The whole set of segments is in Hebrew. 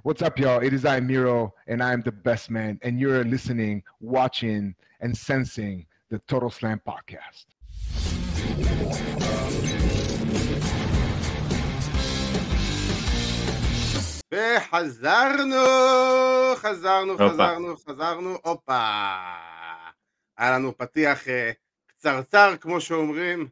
What's up, y'all? It is I, Miro, and I am the best man, and you're listening, watching, and sensing the Total Slam podcast. וחזרנו, חזרנו. חזרנו, חזרנו, הופה. היה לנו פתיח אה, קצרצר, כמו שאומרים,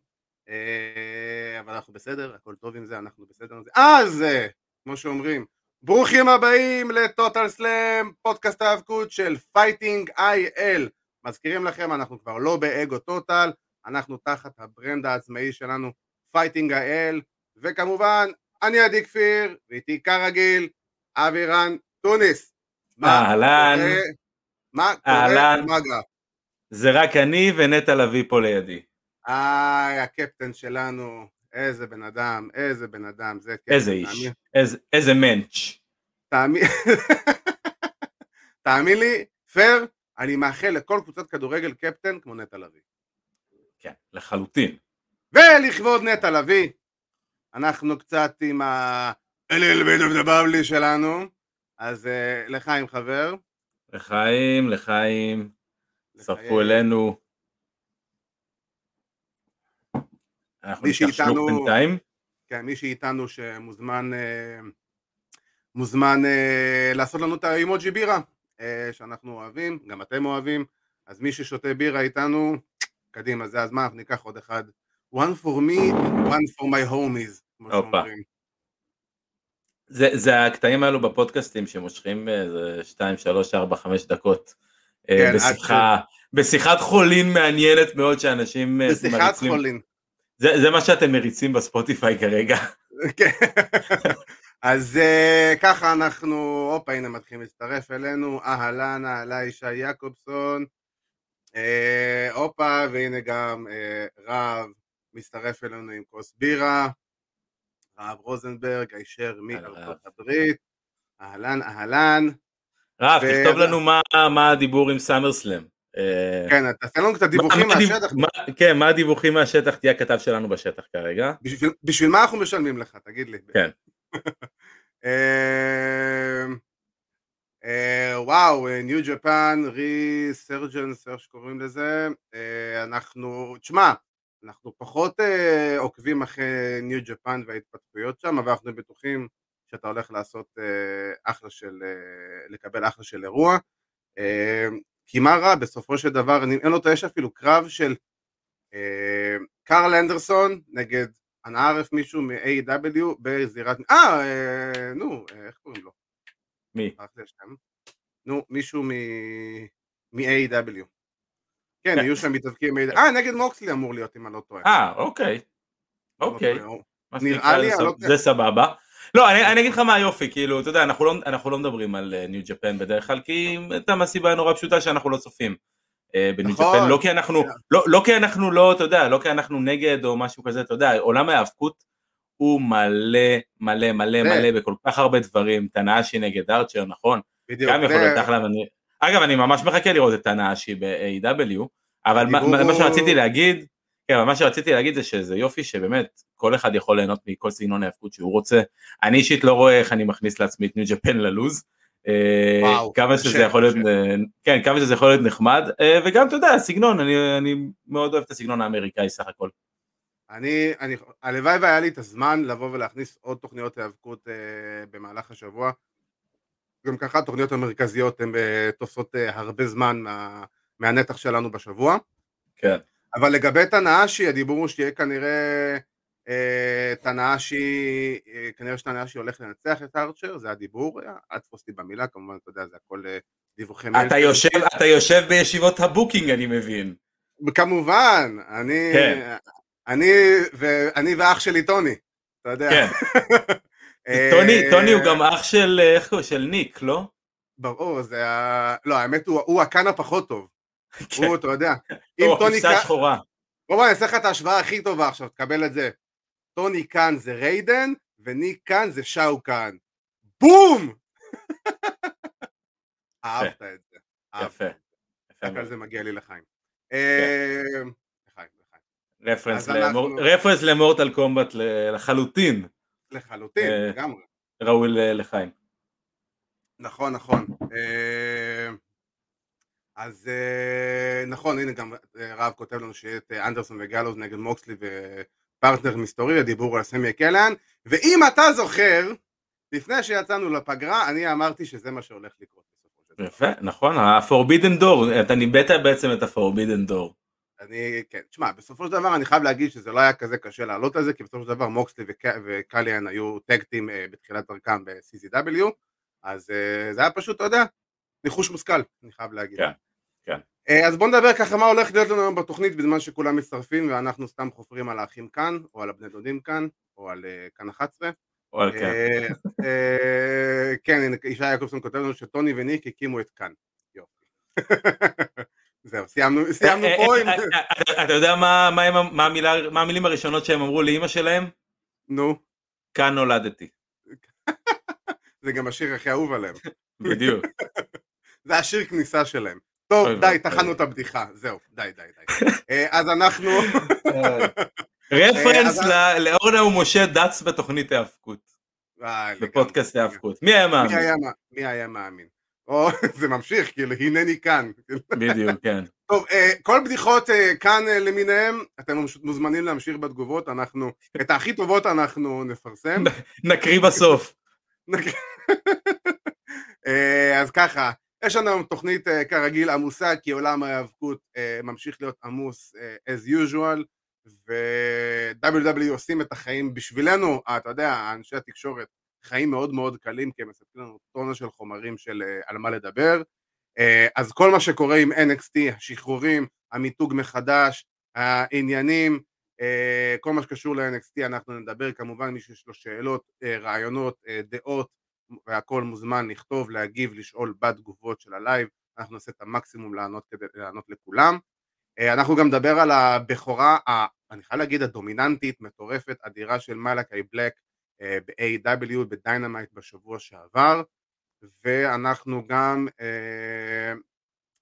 אה, אבל אנחנו בסדר, הכל טוב עם זה, אנחנו בסדר עם זה. אז, אה, כמו שאומרים, ברוכים הבאים לטוטאל סלאם, פודקאסט ההאבקות של Fighting IL. מזכירים לכם, אנחנו כבר לא באגו טוטל, אנחנו תחת ה brand העצמאי שלנו, Fighting IL, וכמובן, אני עדי כפיר, ואיתי כרגיל, אבירן טוניס. אהלן. מה קורה? אהלן. זה רק אני ונטע לביא פה לידי. איי, הקפטן שלנו, איזה בן אדם, איזה בן אדם, זה קפטן. איזה איש, איזה- איזה מענץ'. תאמין תאמין לי, פייר, אני מאחל לכל קבוצת כדורגל קפטן כמו נטע לביא. כן, לחלוטין. ולכבוד נטע לביא, אנחנו קצת עם ה... a little bit of the bubbly שלנו, אז אה, לחיים חבר. לחיים, לחיים, הצטרפו. אלינו. אנחנו ניקח שלוק שאיתנו- בינתיים. כן, מי שאיתנו שמוזמן אה, מוזמן אה, לעשות לנו את האימוג'י בירה אה, שאנחנו אוהבים, גם אתם אוהבים, אז מי ששותה בירה איתנו, קדימה, זה הזמן, אנחנו ניקח עוד אחד. one for me, one for my homies, כמו. שאומרים. זה, זה הקטעים האלו בפודקאסטים שמושכים איזה 2, 3, 4, 5 דקות. כן, בשיחה, בשיחת חולין מעניינת מאוד שאנשים בשיחת מריצים. חולין. זה, זה מה שאתם מריצים בספוטיפיי כרגע. כן. אז אה, ככה אנחנו, הופה הנה מתחילים להצטרף אלינו, אהלן, אהלה ישי יעקובסון, אה, הופה והנה גם אה, רב מצטרף אלינו עם כוס בירה, רב רוזנברג הישר מארצות הברית, אהלן אהלן, רב, ו- תכתוב לנו מה, מה הדיבור עם סאמר סלאם. אה, כן תעשה לנו קצת דיווחים מה- מה הדיו- מהשטח, מה- כן, מה הדיווחים מהשטח, תהיה הכתב שלנו בשטח כרגע. בשביל- מה אנחנו משלמים לך תגיד לי, כן. אה, אה, וואו, ניו ג'פן, ריסרג'נס, איך שקוראים לזה, אה, אנחנו, תשמע, אנחנו פחות אה, עוקבים אחרי ניו ג'פן וההתפתחויות שם, אבל אנחנו בטוחים שאתה הולך לעשות אה, אחלה של, אה, לקבל אחלה של אירוע. אה, כי מה רע, בסופו של דבר, אני, אין לו, יש אפילו קרב של אה, קרל אנדרסון נגד אנא ערף מישהו מ-AW בזירת, אה, אה, נו, אה, איך קוראים לו? מי? נו, מישהו מ... מ-AW. כן, כן. יהיו שם מתאבקים מ-AW. אה, נגד מוקסלי אמור להיות, אם אני לא טועה. אה, אוקיי. לא אוקיי. נראה שנקרא, לי, זה לא זה סבבה. לא, אני, אני אגיד לך מה היופי, כאילו, אתה יודע, אנחנו לא, אנחנו לא מדברים על ניו ג'פן בדרך כלל, כי אתה מהסיבה הנורא פשוטה שאנחנו לא צופים אה, בניו נכון. ג'פן, לא כי אנחנו, לא, לא כי אנחנו לא, אתה יודע, לא כי אנחנו נגד או משהו כזה, אתה יודע, עולם ההאבקות הוא מלא, מלא, מלא, מלא בכל כך הרבה דברים, תנאשי נגד ארצ'ר, נכון? בדיוק. גם יכול להיות אחלה, ואני... אגב, אני ממש מחכה לראות את תנאשי ב-AW, אבל מה, שרציתי להגיד, כן, אבל מה שרציתי להגיד זה שזה יופי שבאמת כל אחד יכול ליהנות מכל סגנון ההאבקות שהוא רוצה. אני אישית לא רואה איך אני מכניס לעצמי את ניו ג'פן ללוז. אה, וואו, כמה שזה יכול להיות, קשה. אה, כן, כמה שזה יכול להיות נחמד, אה, וגם אתה יודע, הסגנון, אני, אני מאוד אוהב את הסגנון האמריקאי סך הכל. אני, אני, הלוואי והיה לי את הזמן לבוא ולהכניס עוד תוכניות היאבקות אה, במהלך השבוע. גם ככה התוכניות המרכזיות הן אה, תופסות אה, הרבה זמן מה, מהנתח שלנו בשבוע. כן. אבל לגבי טנהאשי, הדיבור הוא שיהיה כנראה אה, טנהאשי, אה, כנראה שטנהאשי הולך לנצח את ארצ'ר, זה הדיבור, אה, אל אותי במילה, כמובן, אתה יודע, זה הכל אה, דיווחי מייל. אתה יושב, אתה יושב בישיבות ה booking אני מבין. כמובן, אני, כן. אני, ואני ואח שלי טוני, אתה יודע. כן. אה, טוני, טוני הוא גם אח של, אה, איך קוראים? של ניק, לא? ברור, זה ה... לא, האמת הוא, הוא הקאן הפחות טוב. כן. הוא, אתה יודע, אם טוני קאן... השחורה. בוא בוא, אני אעשה לך את ההשוואה הכי טובה עכשיו, תקבל את זה. טוני קאן זה ריידן, וניק קאן זה שאו קאן. בום! אהבת את זה. יפה. יפה רק על מאוד. זה מגיע לי לחיים. אה, לחיים, לחיים. reference למורטל קומבט לחלוטין לחלוטין, אה, לגמרי. ראוי לחיים. נכון, נכון. אז אה, נכון, הנה גם אה, רב כותב לנו שיהיה את אה, אנדרסון וגלוז נגד מוקסלי ופרטנר מסתורי לדיבור על סמי קלן, ואם אתה זוכר, לפני שיצאנו לפגרה, אני אמרתי שזה מה שהולך לקרות. יפה, נכון, ה-Forbidden Door, אתה ניבאת בעצם את ה-Forbidden Door. אני, כן, תשמע, בסופו של דבר אני חייב להגיד שזה לא היה כזה קשה לעלות על זה, כי בסופו של דבר מוקסלי וק- וקליאן היו טקטים בתחילת דרכם ב-CZW, אז זה היה פשוט, אתה יודע, ניחוש מושכל, אני חייב להגיד. כן, אז בואו נדבר ככה מה הולך להיות לנו היום בתוכנית בזמן שכולם מצטרפים ואנחנו סתם חופרים על האחים כאן, או על הבני דודים כאן, או על אה, כאן 11. או על כן. אה, אה, כן, ישי יעקובסון כותב לנו שטוני וניק הקימו את כאן. יופי. זהו, סיימנו סיימנו אה, פה אה, עם... אה, אה, אתה- יודע מה- מה הם- מה המילה- מה המילים הראשונות שהם אמרו לאימא שלהם? נו, כאן נולדתי. זה גם השיר הכי אהוב עליהם. בדיוק. זה השיר כניסה שלהם. טוב, די. טחנו את הבדיחה, זהו, די, די, די. אה, אז אנחנו... רפרנס אז- ל- לאורנה ומשה דץ בתוכנית ההאבקות, אה. בפודקאסט ההאבקות. מי היה מי מאמין? מי היה מאמין? או, זה ממשיך, כאילו, הנני כאן. בדיוק, כן. טוב, אה, כל בדיחות אה, כאן אה, למיניהם, אתם מוזמנים להמשיך בתגובות, אנחנו, את הכי טובות אנחנו נפרסם. נקריא בסוף. אה, אז ככה, יש לנו תוכנית אה, כרגיל עמוסה, כי עולם ההיאבקות אה, ממשיך להיות עמוס אה, as usual, ו-WW עושים את החיים בשבילנו, אתה יודע, אנשי התקשורת, חיים מאוד מאוד קלים, כי הם מספקים לנו טונה של חומרים של על מה לדבר. אז כל מה שקורה עם NXT, השחרורים, המיתוג מחדש, העניינים, כל מה שקשור ל-NXT אנחנו נדבר, כמובן מי שיש לו שאלות, רעיונות, דעות, והכל מוזמן לכתוב, להגיב, לשאול בתגובות של הלייב, אנחנו נעשה את המקסימום לענות כדי לענות לכולם. אה, אנחנו גם נדבר על הבכורה, אני חייב להגיד הדומיננטית, מטורפת, אדירה של מלאקי בלק אה, ב-AEW, בדיינמיט בשבוע שעבר, ואנחנו גם, אה,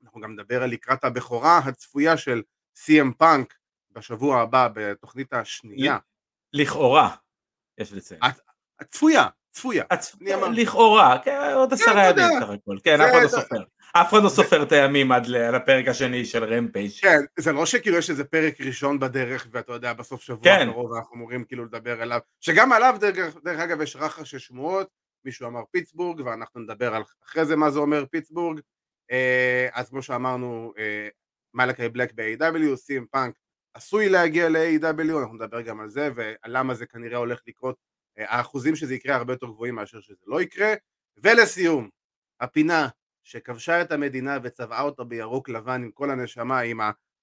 אנחנו גם נדבר על לקראת הבכורה הצפויה של CM פאנק בשבוע הבא בתוכנית השנייה. לכאורה, יש לציין. הצפויה, צפויה. אמרתי. לכאורה, כן, עוד אתה עשרה. ימים סך הכל. כן, אף אחד לא סופר. אף אחד לא סופר את הימים עד לפרק השני של רמפייג'. כן, זה לא שכאילו יש איזה פרק ראשון בדרך ואתה יודע בסוף שבוע כן. הקרוב אנחנו אמורים כאילו לדבר עליו שגם עליו דרך, דרך אגב יש רחש של שמועות מישהו אמר פיטסבורג ואנחנו נדבר על אחרי זה מה זה אומר פיטסבורג אה, אז כמו שאמרנו אה, מלאקי בלק ב-AW, סים פאנק עשוי להגיע ל-AW, אנחנו נדבר גם על זה ולמה זה כנראה הולך לקרות האחוזים שזה יקרה הרבה יותר גבוהים מאשר שזה לא יקרה ולסיום הפינה שכבשה את המדינה וצבעה אותה בירוק לבן עם כל הנשמה, עם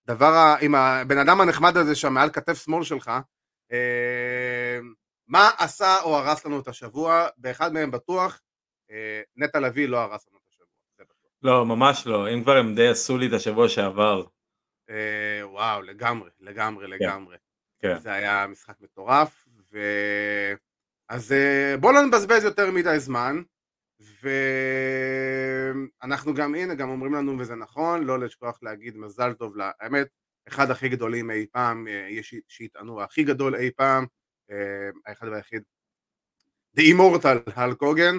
הדבר, עם הבן אדם הנחמד הזה שם מעל כתף שמאל שלך, אה, מה עשה או הרס לנו את השבוע, באחד מהם בטוח, אה, נטע לביא לא הרס לנו את השבוע. לא, ממש לא. אם כבר הם די עשו לי את השבוע שעבר. אה, וואו, לגמרי, לגמרי, לגמרי. כן. זה היה משחק מטורף, ו... אז אה, בואו לא נבזבז יותר מדי זמן, ואנחנו גם, הנה, גם אומרים לנו, וזה נכון, לא לשכוח להגיד מזל טוב, לה- האמת, אחד הכי גדולים אי פעם, אה, יש שיטענו הכי גדול אי פעם, אה, האחד והיחיד, The Immortal, הל קוגן,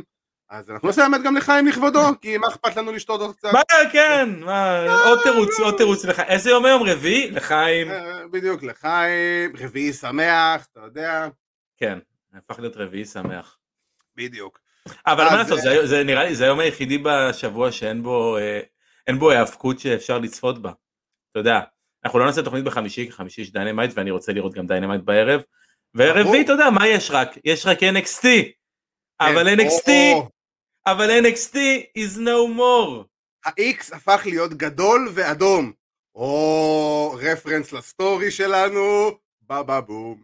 אז אנחנו נעשה האמת גם לחיים לכבודו, כי מה אכפת לנו לשתות עוד קצת? מה, כן, מה, עוד תירוץ, עוד תירוץ לך. איזה יום היום? רביעי? לחיים. בדיוק, לחיים, רביעי שמח, אתה יודע, כן, הפך להיות רביעי שמח. בדיוק. אבל מה לעשות, אה, זה- זה נראה לי, זה היום היחידי בשבוע שאין בו, אה, אין בו היאבקות שאפשר לצפות בה. אתה יודע, אנחנו לא נעשה תוכנית בחמישי, כי חמישי יש דיינמיט ואני רוצה לראות גם דיינמיט בערב. ורביעי. אתה יודע, מה יש רק? יש רק NXT. אבל כן, NXT, אבל NXT is no more. ה-X הפך להיות גדול ואדום. או reference ל story שלנו, בבה בום.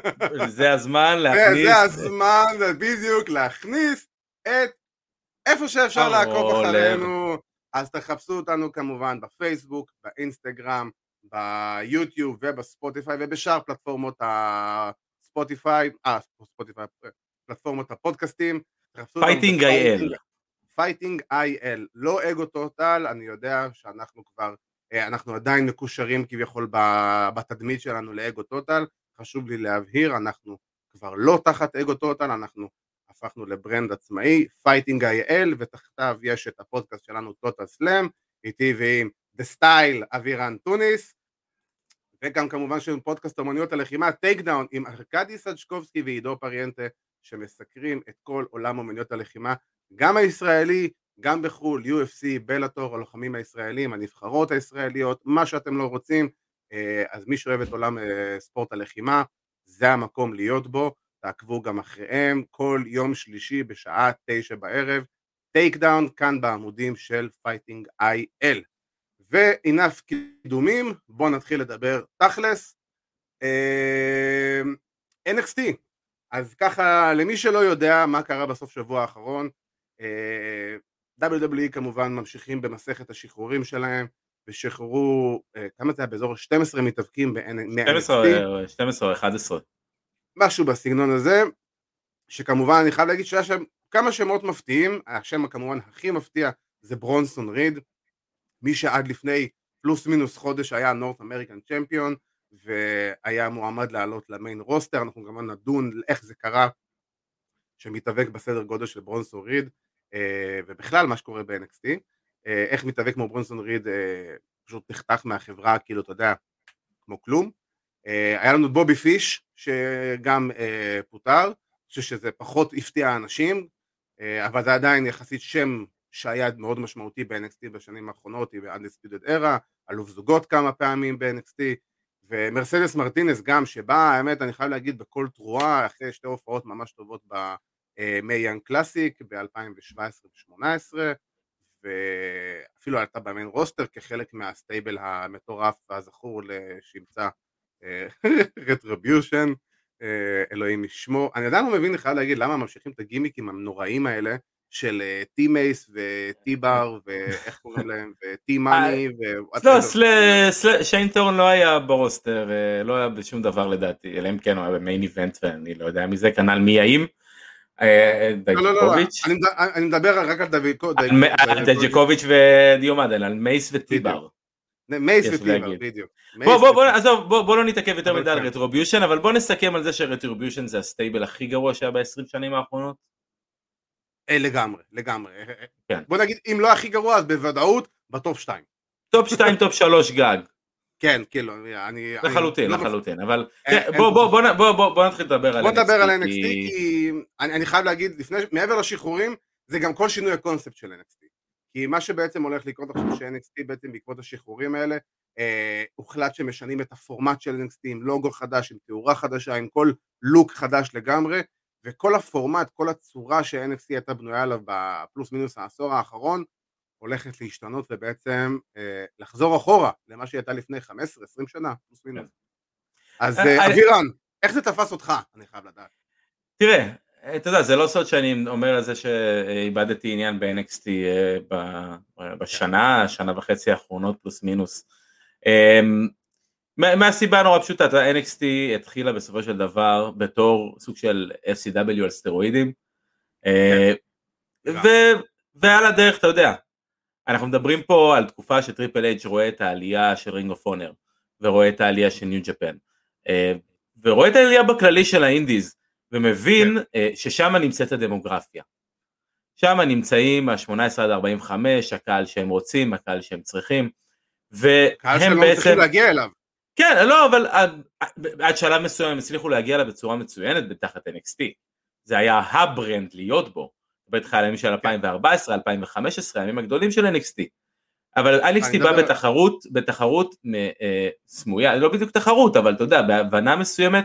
זה הזמן להכניס... זה הזמן בדיוק להכניס את איפה שאפשר לעקוב. אחרינו. אז תחפשו אותנו כמובן בפייסבוק, באינסטגרם, ביוטיוב ובספוטיפיי ובשאר פלטפורמות הספוטיפיי, אה ספוטיפיי, פלטפורמות הפודקאסטים. ב Fighting IL. Fighting IL, לא אגו טוטל, אני יודע שאנחנו כבר, אנחנו עדיין מקושרים כביכול בתדמית שלנו לאגו טוטל, חשוב לי להבהיר, אנחנו כבר לא תחת אגו טוטל, אנחנו הפכנו ל brand עצמאי, Fighting IL, ותחתיו יש את הפודקאסט שלנו טוטל סלאם, איתי ועם the style אבירן טוניס, וגם כמובן לנו פודקאסט אמנויות הלחימה, Take Down עם ארכדי סג'קובסקי ועידו פריאנטה, שמסקרים את כל עולם אמנויות הלחימה, גם הישראלי, גם בחו"ל, UFC, בלאטור, הלוחמים הישראלים, הנבחרות הישראליות, מה שאתם לא רוצים, אה, אז מי שאוהב את עולם אה, ספורט הלחימה, זה המקום להיות בו, תעקבו גם אחריהם, כל יום שלישי בשעה תשע בערב, Take Down כאן בעמודים של Fighting IL. ו enough קידומים, בואו נתחיל לדבר תכלס. אה, NXT, אז ככה למי שלא יודע מה קרה בסוף שבוע האחרון, WWE כמובן ממשיכים במסכת השחרורים שלהם, ושחררו, אה, כמה זה היה באזור 12 מתאבקים ב-NXT? 12 או 11. משהו בסגנון הזה, שכמובן אני חייב להגיד שהיה שם כמה שמות מפתיעים, השם כמובן הכי מפתיע זה ברונסון ריד, מי שעד לפני פלוס מינוס חודש היה נורט אמריקן צ'מפיון, והיה מועמד לעלות למיין רוסטר, אנחנו כמובן נדון איך זה קרה שמתאבק בסדר גודל של ברונסון ריד, אה, ובכלל מה שקורה ב-NXT, אה, איך מתאבק כמו ברונסון ריד אה, פשוט נחתך מהחברה, כאילו אתה יודע, כמו כלום. היה לנו בובי פיש שגם פוטר, אני חושב שזה פחות הפתיע אנשים, אבל זה עדיין יחסית שם שהיה מאוד משמעותי ב-NXT בשנים האחרונות, היא ב-Undisputed Era, אלוף זוגות כמה פעמים ב-NXT, ומרסדס מרטינס גם, שבאה, האמת, אני חייב להגיד, בכל תרועה, אחרי שתי הופעות ממש טובות במי Young Classic ב-2017 ו-2018, ואפילו עלתה ב main roster כחלק מה stable המטורף והזכור לשמצה Retribution, אה, אלוהים ישמור. אני עדיין לא מבין, אני חייב להגיד, למה ממשיכים את הגימיקים הנוראים האלה של טי מייס ו T-Bar ואיך קוראים להם וטי מאני לא, שיין ת'ורן לא היה ב roster, אה, לא היה בשום דבר לדעתי, אלא אם כן הוא היה ב Main Event ואני לא יודע מי זה, כנ"ל מיה ים. אה, לא, לא, לא, אני מדבר רק על דג'קוביץ' ודיו מאדין, על מייס ו T-Bar. מייס ו T-Bar, בדיוק. בוא לא נתעכב יותר מדי על Retribution, אבל בוא נסכם על זה ש Retribution זה ה stable הכי גרוע שהיה ב-20 שנים האחרונות. אה, לגמרי, לגמרי. כן. בוא נגיד, אם לא הכי גרוע, אז בוודאות ב top 2. top 2, top 3 גג. כן, כאילו, אני... לחלוטין, אני לחלוטין, לא... אבל כן, בוא, בוא, בוא, בוא, בוא, בוא נתחיל לדבר על NXT. בוא נדבר על NXT, כי, כי אני, אני חייב להגיד, לפני, מעבר לשחרורים, זה גם כל שינוי הקונספט של NXT. כי מה שבעצם הולך לקרות עכשיו ש-NXT בעצם בעקבות השחרורים האלה, אה, הוחלט שמשנים את הפורמט של NXT עם לוגו חדש, עם תאורה חדשה, עם כל לוק חדש לגמרי, וכל הפורמט, כל הצורה ש-NXT הייתה בנויה עליו בפלוס מינוס העשור האחרון, הולכת להשתנות ובעצם אה, לחזור אחורה למה שהיא הייתה לפני 15-20 שנה, פלוס כן. מינוס. אז אה, אה, אבירן, איך זה תפס אותך? אני חייב לדעת. תראה, אתה יודע, זה לא סוד שאני אומר על זה שאיבדתי עניין ב-NXT בשנה, שנה וחצי האחרונות פלוס מינוס. אמ, מהסיבה הנורא פשוטה, NXT התחילה בסופו של דבר בתור סוג של FCW על סטרואידים, כן. ועל הדרך אתה יודע, אנחנו מדברים פה על תקופה ש Triple H רואה את העלייה של Ring of Honor, ורואה את העלייה של New Japan, אה, ורואה את העלייה בכללי של ה indies, ומבין כן. אה, ששם נמצאת הדמוגרפיה. שם נמצאים ה-18 עד 45, הקהל שהם רוצים, הקהל שהם צריכים, והם קהל שלא בעצם... צריכים להגיע אליו. כן, לא, אבל עד, עד שלב מסוים הם הצליחו להגיע אליו בצורה מצוינת בתחת NXT. זה היה ה brand להיות בו. בטח הימים של 2014, 2015, הימים הגדולים של NXT. אבל NXT בא בתחרות, בתחרות אה, סמויה, לא בדיוק תחרות, אבל אתה יודע, בהבנה מסוימת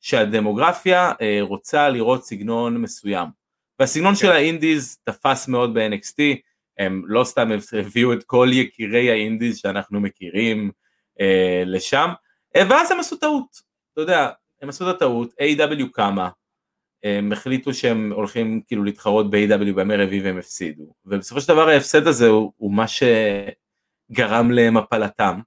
שהדמוגרפיה אה, רוצה לראות סגנון מסוים. והסגנון כן. של האינדיז תפס מאוד ב-NXT, הם לא סתם הביאו את כל יקירי האינדיז שאנחנו מכירים אה, לשם, ואז הם עשו טעות, אתה יודע, הם עשו את הטעות, A.W. קמה, הם החליטו שהם הולכים כאילו להתחרות ב-AW בימי רביעי והם הפסידו, ובסופו של דבר ההפסד הזה הוא, הוא מה שגרם למפלתם,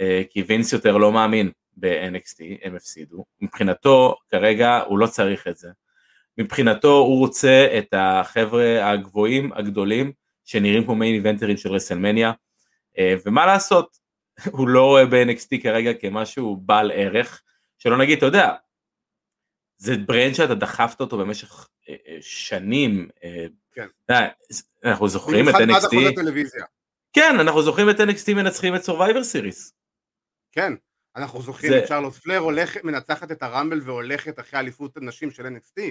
אה, כי וינס יותר לא מאמין ב-NXT, הם הפסידו, מבחינתו כרגע הוא לא צריך את זה, מבחינתו הוא רוצה את החבר'ה הגבוהים הגדולים שנראים כמו main eventer ים של WrestleMania, אה, ומה לעשות, הוא לא רואה ב-NXT כרגע כמשהו בעל ערך, שלא נגיד, אתה יודע, זה brand שאתה דחפת אותו במשך אה, אה, שנים. אה, כן. אנחנו זוכרים את במיוחד עד NXT, אחוז הטלוויזיה. כן, אנחנו זוכרים את NXT מנצחים את Survivor Series. כן. אנחנו זוכרים את שרלוט פלר הולכת, מנצחת את ה Rumble והולכת אחרי אליפות הנשים של NXT.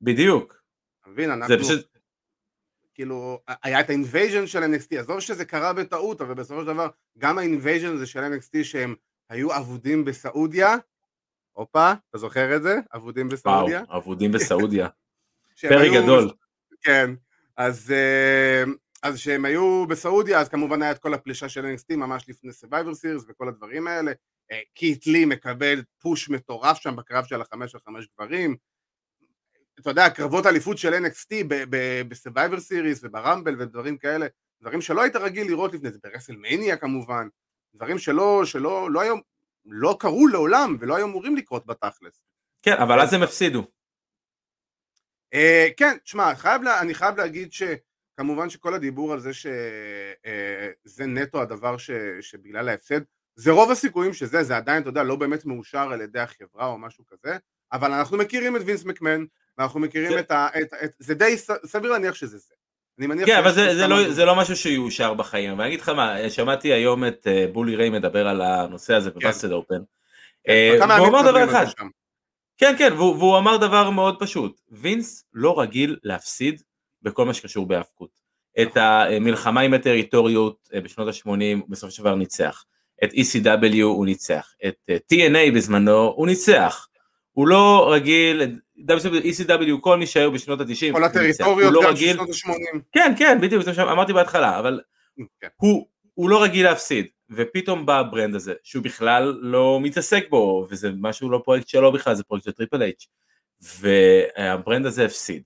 בדיוק. אתה מבין? זה אנחנו, פשוט, כאילו, היה את ה invasion של NXT, עזוב שזה קרה בטעות, אבל בסופו של דבר, גם ה invasion הזה של NXT שהם היו אבודים בסעודיה, הופה, אתה זוכר את זה? אבודים וואו, בסעודיה? אבודים בסעודיה. פרק היו- גדול. כן, אז, אה, אז שהם היו בסעודיה, אז כמובן היה את כל הפלישה של NXT ממש לפני Survivor Series וכל הדברים האלה. אה, קית' לי מקבל push מטורף שם בקרב של החמש על חמש גברים. אתה יודע, קרבות אליפות של NXT ב-Survivor Series וב Rumble ודברים כאלה, דברים שלא היית רגיל לראות לפני זה, ב WrestleMania כמובן, דברים שלא, שלא, לא היום, לא קרו לעולם ולא היו אמורים לקרות בתכלס. כן, אבל אז הם הפסידו. אה, כן, תשמע, חייב לה, אני חייב להגיד שכמובן שכל הדיבור על זה שזה נטו הדבר ש, שבגלל ההפסד, זה רוב הסיכויים שזה, זה עדיין, אתה יודע, לא באמת מאושר על ידי החברה או משהו כזה, אבל אנחנו מכירים את וינס מקמן, ואנחנו מכירים כן. את ה... את, את, זה די סביר להניח שזה זה. אני מניח כן, אבל זה, זה, לא. זה לא משהו שיאושר בחיים. אבל אני אגיד לך מה, שמעתי היום את אה, בולי ריי מדבר על הנושא הזה בבאסטד אופן. אה, כמה והוא אמר דבר אחד. כן כן, והוא, והוא אמר דבר מאוד פשוט, וינס לא רגיל להפסיד בכל מה שקשור בהאבקות. את המלחמה עם הטריטוריות אה, בשנות ה-80 בסופו של דבר ניצח. את ECW הוא ניצח, את אה, TNA בזמנו הוא ניצח. הוא לא רגיל, ECW כל מי שהיו בשנות ה-90, כל הטריטוריות הוא לא גם של רגיל, שנות ה-80. כן כן בדיוק, זה מה שאמרתי בהתחלה, אבל כן. הוא, הוא לא רגיל להפסיד, ופתאום בא ה brand הזה, שהוא בכלל לא מתעסק בו, וזה משהו לא פרויקט שלו בכלל, זה פרויקט של טריפל אייץ', וה brand הזה הפסיד.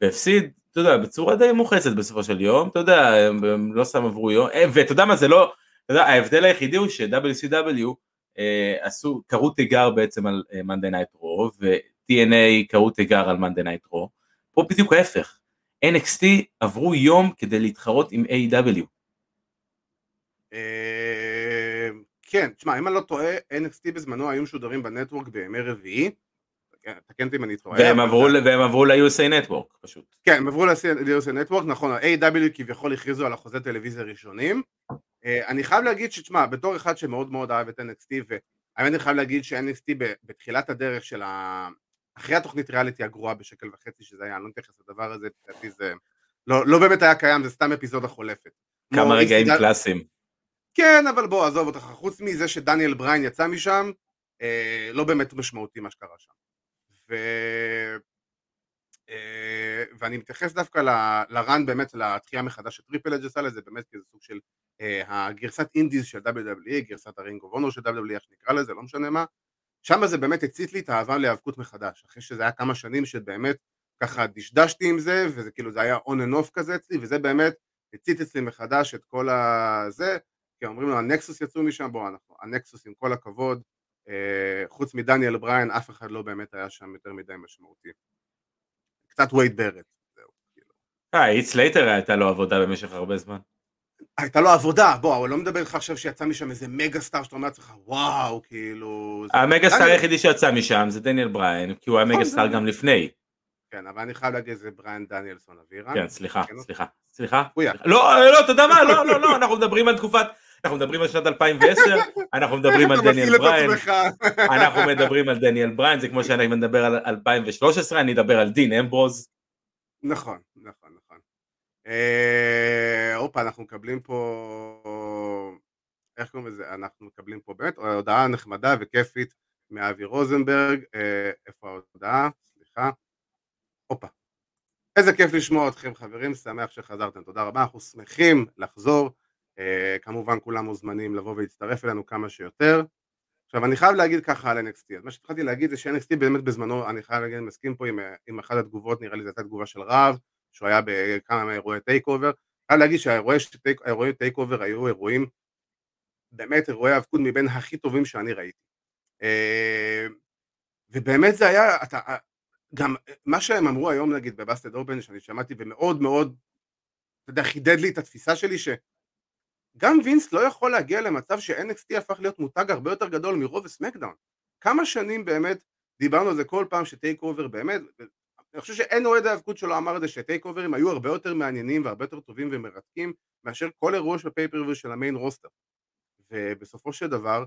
והפסיד, אתה יודע, בצורה די מוחצת בסופו של יום, אתה יודע, הם, לא סתם עברו יום, אה, ואתה יודע מה, זה לא, אתה יודע, ההבדל היחידי הוא ש-WCW עשו, קראו תיגר בעצם על אה, Monday Night Raw, ו-TNA קראו תיגר על Monday Night Raw, פה בדיוק ההפך, NXT עברו יום כדי להתחרות עם A.W. אה, כן, תשמע, אם אני לא טועה, NXT בזמנו היו משודרים בנטוורק בימי רביעי, תקן- תקן אותי אם אני טועה. והם עברו, ל-USA Network פשוט. כן, הם עברו ל-USA נטוורק, נכון, ה-AW כביכול הכריזו על אחוזי טלוויזיה ראשונים. אה, אני חייב להגיד שתשמע, בתור אחד שמאוד מאוד אהב את NXT, והאמת אני חייב להגיד ש-NXT בתחילת הדרך של ה... אחרי התוכנית ריאליטי הגרועה בשקל וחצי שזה היה, אני לא מתייחס לדבר הזה, לדעתי זה לא, לא באמת היה קיים, זה סתם אפיזודה חולפת. כמה רגעים ECW קלאסיים. כן, אבל בוא, עזוב אותך, חוץ מזה שדניאל בריין יצא משם, אה, לא באמת משמעותי מה שקרה שם. ו... אה, ואני מתייחס דווקא ל- ל run באמת, לתחייה מחדש שטריפל אייץ' עשה לזה, באמת כאיזה סוג של הגרסת indies של WWE, גרסת ה Ring of Honor של WWE, איך שנקרא לזה, לא משנה מה. שם זה באמת הצית לי את האהבה להיאבקות מחדש, אחרי שזה היה כמה שנים שבאמת ככה דשדשתי עם זה, וזה כאילו זה היה on and off כזה אצלי, וזה באמת הצית אצלי מחדש את כל הזה, כי אומרים לו ה Nexus יצאו משם, בוא, אנחנו, ה Nexus עם כל הכבוד, אה, חוץ מדניאל בריין, אף אחד לא באמת היה שם יותר מדי משמעותי. קצת וייד ברט, כאילו. אה, הית' סלייטר הייתה לו עבודה במשך הרבה זמן. הייתה לו עבודה, בוא, הוא לא מדבר איתך עכשיו שיצא משם איזה mega star שאתה אומר לעצמך, וואו, כאילו... ה mega star היחידי שיצא משם זה דניאל בריין, כי הוא היה נכון, mega star גם לפני. כן, אבל אני חייב להגיד, זה בריאן דניאלסון אבירן. כן, סליחה, כן, סליחה, סליחה. יא. לא, לא, אתה יודע מה, לא, לא, לא, אנחנו מדברים על תקופת, אנחנו מדברים על שנת 2010, אנחנו מדברים על דניאל בריין? אנחנו מדברים על דניאל בריין, זה כמו שאני מדבר על 2013, אני אדבר על דין אמברוז. נכון, נכון, נכון. אה, הופה, אנחנו מקבלים פה... איך קוראים לזה? אנחנו מקבלים פה באמת הודעה נחמדה וכיפית מאבי רוזנברג. אה, איפה ההודעה? סליחה. הופה. איזה כיף לשמוע אתכם חברים, שמח שחזרתם, תודה רבה, אנחנו שמחים לחזור. אה, כמובן כולם מוזמנים לבוא ולהצטרף אלינו כמה שיותר. עכשיו אני חייב להגיד ככה על NXT, אז מה שהתחלתי להגיד זה ש-NXT באמת בזמנו, אני חייב להגיד, אני מסכים פה עם, עם אחת התגובות, נראה לי זו הייתה תגובה של רהב, שהוא היה בכמה מאירועי TakeOver, חייב להגיד שהאירועי TakeOver היו אירועים, באמת אירועי האבקות מבין הכי טובים שאני ראיתי. אה, ובאמת זה היה, אתה, גם מה שהם אמרו היום נגיד ב Busted Open, שאני שמעתי ומאוד מאוד, אתה יודע, חידד לי את התפיסה שלי, ש... גם וינס לא יכול להגיע למצב ש-NXT הפך להיות מותג הרבה יותר גדול מ Raw ו SmackDown. כמה שנים באמת דיברנו על זה כל פעם ש TakeOver באמת, אני חושב שאין אוהד האבקות שלא אמר את זה שטייק אוברים היו הרבה יותר מעניינים והרבה יותר טובים ומרתקים מאשר כל אירוע של פייפריוויו של המיין רוסטר ובסופו של דבר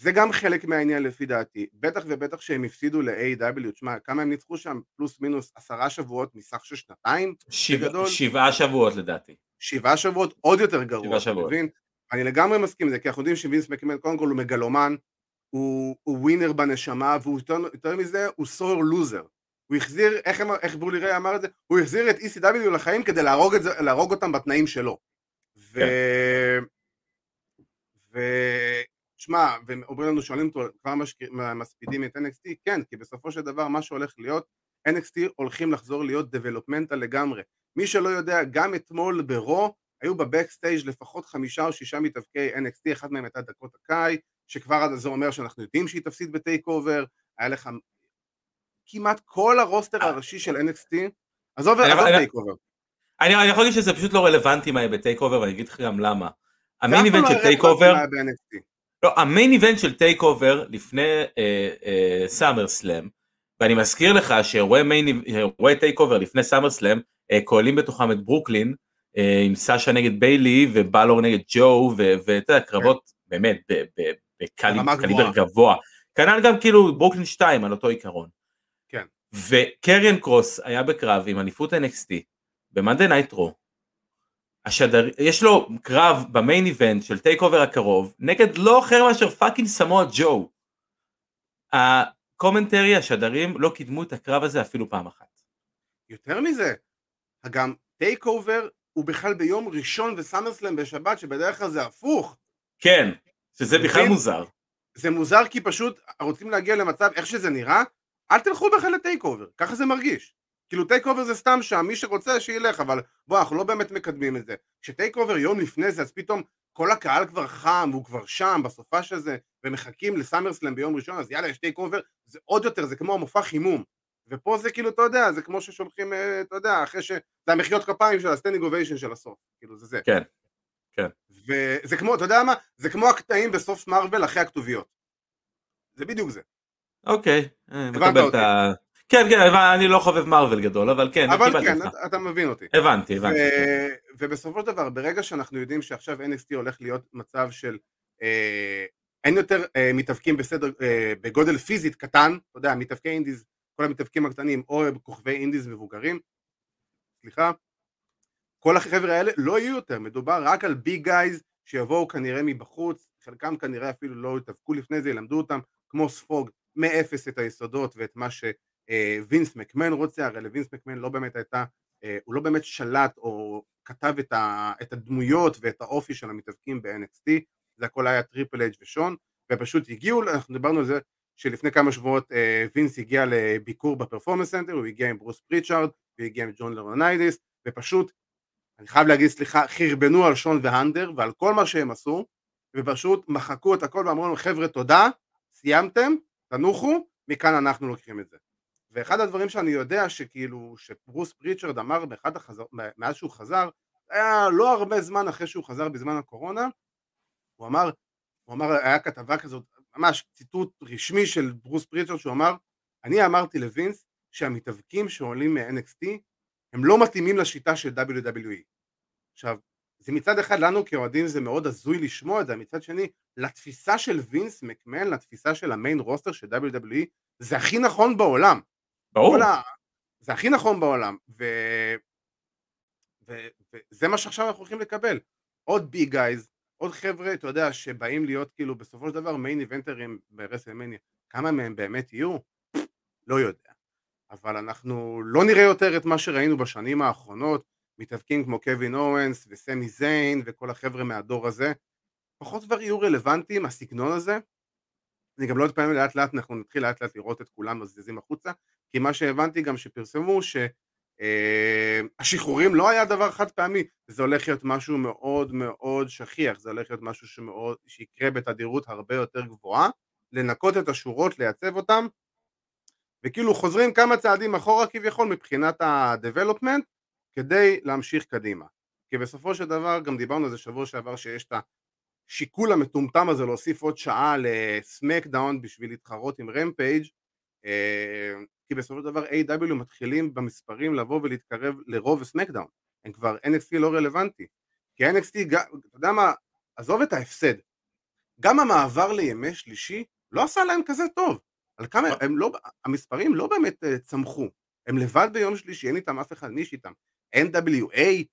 זה גם חלק מהעניין לפי דעתי, בטח ובטח שהם הפסידו ל-AW, תשמע, כמה הם ניצחו שם? פלוס מינוס עשרה שבועות מסך של שנתיים? שבע, שבעה שבועות לדעתי. שבעה שבועות עוד יותר גרוע, שבעה שבועות. מבין? אני לגמרי מסכים עם זה, כי אנחנו יודעים שווינס מקמן קודם כל הוא מגלומן, הוא, הוא ווינר בנשמה, והוא יותר, יותר מזה, הוא סורר לוזר. הוא החזיר, איך, איך ברולי ריי אמר את זה? הוא החזיר את ECW לחיים כדי להרוג, את זה, להרוג אותם בתנאים שלו. ו... כן. ו... שמע, ואומרים לנו, שואלים אותו, כבר מספידים את NXT? כן, כי בסופו של דבר מה שהולך להיות, NXT הולכים לחזור להיות דבלופמנטה לגמרי. מי שלא יודע, גם אתמול ברו, היו בבקסטייג' לפחות חמישה או שישה מתאבקי NXT, אחד מהם הייתה דקות הקאי, שכבר זה אומר שאנחנו יודעים שהיא תפסיד ב TakeOver, היה לך כמעט כל ה roster הראשי של NXT, עזוב TakeOver. אני יכול להגיד שזה פשוט לא רלוונטי מה יהיה ב TakeOver ואני אגיד לך גם למה. ה main event של TakeOver, לא, ה main event של TakeOver לפני Summer uh, Slam, uh, ואני מזכיר לך שאירועי TakeOver לפני SummerSlam כוללים בתוכם את ברוקלין, עם סאשה נגד ביילי ובלור נגד ג'ו, ואתה יודע, קרבות. באמת בקליבר גבוה. כנ"ל גם כאילו ברוקלין 2 על אותו עיקרון. וקריאן קרוס היה בקרב עם אליפות NXT ב Monday Night Raw. השדר... יש לו קרב ב main event של TakeOver הקרוב נגד לא אחר מאשר fucking סמואל ג'ו. ה commentary השדרים לא קידמו את הקרב הזה אפילו פעם אחת. יותר מזה, גם TakeOver הוא בכלל ביום ראשון ו SummerSlam בשבת שבדרך כלל זה הפוך. כן, שזה בכלל מוזר. זה מוזר כי פשוט רוצים להגיע למצב איך שזה נראה אל תלכו בכלל ל TakeOver, ככה זה מרגיש. כאילו TakeOver זה סתם שם, מי שרוצה שילך, אבל בוא, אנחנו לא באמת מקדמים את זה. כש TakeOver יום לפני זה, אז פתאום כל הקהל כבר חם, והוא כבר שם, בסופה של זה, ומחכים ל SummerSlam ביום ראשון, אז יאללה, יש TakeOver, זה עוד יותר, זה כמו המופע חימום. ופה זה כאילו, אתה יודע, זה כמו ששולחים, אה, אתה יודע, אחרי ש... זה המחיאות כפיים של ה standing ovation של הסוף, כאילו זה זה. כן, כן. וזה כמו, אתה יודע מה? זה כמו הקטעים בסוף מרוויל אחרי הכתוביות. זה בדיוק זה. אוקיי, אה, מקבל את ה... כן, כן, אני לא חובב מרוויל גדול, אבל כן, אבל כן, אתה, אתה מבין אותי. הבנתי, הבנתי. ו... ובסופו של דבר, ברגע שאנחנו יודעים שעכשיו NXT הולך להיות מצב של אה, אין יותר אה, מתאבקים בסדר, אה, בגודל פיזית קטן, אתה יודע, מתאבקי אינדיז, כל המתאבקים הקטנים, או כוכבי אינדיז מבוגרים, סליחה, כל החבר'ה האלה לא יהיו יותר, מדובר רק על big guys שיבואו כנראה מבחוץ, חלקם כנראה אפילו לא יתאבקו לפני זה, ילמדו אותם כמו ספוג מאפס את היסודות ואת מה שווינס מקמן רוצה, הרי לווינס מקמן לא באמת הייתה, אה, הוא לא באמת שלט או כתב את הדמויות ואת האופי של המתאבקים ב-NXT, זה הכל היה טריפל אייץ' ושון, ופשוט הגיעו, אנחנו דיברנו על זה שלפני כמה שבועות אה, וינס הגיע לביקור ב Performance Center, הוא הגיע עם ברוס פריצ'ארד, הוא הגיע עם ג'ון לורינייטיס, ופשוט, אני חייב להגיד סליחה, חרבנו על שון והאנטר ועל כל מה שהם עשו, ופשוט מחקו את הכל ואמרו לנו חבר'ה תודה, סיימתם, תנוחו, מכאן אנחנו לוקחים את זה. ואחד הדברים שאני יודע שכאילו, שברוס פריצ'רד אמר באחד החזר, מאז שהוא חזר, היה לא הרבה זמן אחרי שהוא חזר בזמן הקורונה, הוא אמר, הוא אמר, היה כתבה כזאת, ממש ציטוט רשמי של ברוס פריצ'רד, שהוא אמר, אני אמרתי לווינס שהמתאבקים שעולים מ-NXT הם לא מתאימים לשיטה של WWE. עכשיו, זה מצד אחד לנו כאוהדים זה מאוד הזוי לשמוע את זה, מצד שני לתפיסה של וינס מקמן, לתפיסה של ה main roster של WWE, זה הכי נכון בעולם. ברור. ה... זה הכי נכון בעולם, ו... ו... וזה מה שעכשיו אנחנו הולכים לקבל. עוד big guys, עוד חבר'ה, אתה יודע, שבאים להיות כאילו בסופו של דבר main eventer ים ברסלמניה, כמה מהם באמת יהיו? לא יודע. אבל אנחנו לא נראה יותר את מה שראינו בשנים האחרונות, מתאבקים כמו קווין אורנס וסמי זיין וכל החבר'ה מהדור הזה, פחות כבר יהיו רלוונטיים, הסגנון הזה. אני גם לא אתפעם לאט לאט, אנחנו נתחיל לאט לאט לראות את כולם מזיזים החוצה, כי מה שהבנתי גם שפרסמו שהשחרורים אה, לא היה דבר חד פעמי, זה הולך להיות משהו מאוד מאוד שכיח, זה הולך להיות משהו שמאוד, שיקרה בתדירות הרבה יותר גבוהה, לנקות את השורות, לייצב אותם, וכאילו חוזרים כמה צעדים אחורה כביכול מבחינת ה-development, כדי להמשיך קדימה. כי בסופו של דבר, גם דיברנו על זה שבוע שעבר, שיש את השיקול המטומטם הזה להוסיף עוד שעה לסמקדאון בשביל להתחרות עם רמפייג', אה, כי בסופו של דבר A.W. מתחילים במספרים לבוא ולהתקרב לרוב וסמקדאון, הם כבר NXT לא רלוונטי, כי NXT, אתה יודע מה, עזוב את ההפסד, גם המעבר לימי שלישי לא עשה להם כזה טוב, על כמה, הם לא, המספרים לא באמת uh, צמחו, הם לבד ביום שלישי, אין איתם אף אחד, מי יש איתם? NWA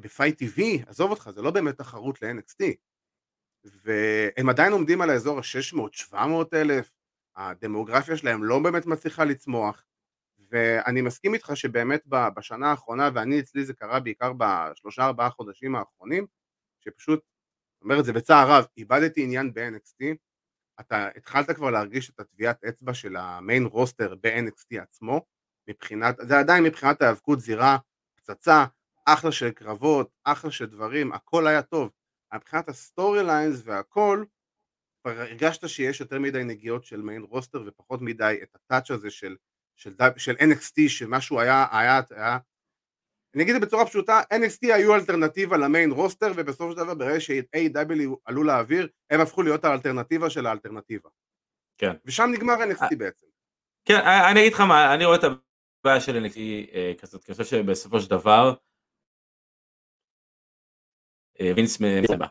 בפייט TV, עזוב אותך, זה לא באמת תחרות ל-NXT, והם עדיין עומדים על האזור ה-600-700 אלף, הדמוגרפיה שלהם לא באמת מצליחה לצמוח, ואני מסכים איתך שבאמת בשנה האחרונה, ואני אצלי זה קרה בעיקר בשלושה ארבעה חודשים האחרונים, שפשוט, אומר את זה בצער רב, איבדתי עניין ב-NXT, אתה התחלת כבר להרגיש את הטביעת אצבע של ה main roster ב-NXT עצמו, מבחינת, זה עדיין מבחינת ההיאבקות זירה, פצצה, אחלה של קרבות, אחלה של דברים, הכל היה טוב. מבחינת ה story lines והכל, כבר הרגשת שיש יותר מדי נגיעות של main roster ופחות מדי את ה touch הזה של, של, של NXT שמשהו היה, היה, היה אני אגיד את זה בצורה פשוטה, NXT היו אלטרנטיבה למיין רוסטר ובסופו של דבר ברגע ש-AW עלו לאוויר הם הפכו להיות האלטרנטיבה של האלטרנטיבה. כן. ושם נגמר NXT בעצם. כן, אני אגיד לך מה, אני רואה את הבעיה של NXT אה, כזאת, כי אני חושב שבסופו של דבר וינס מסבא.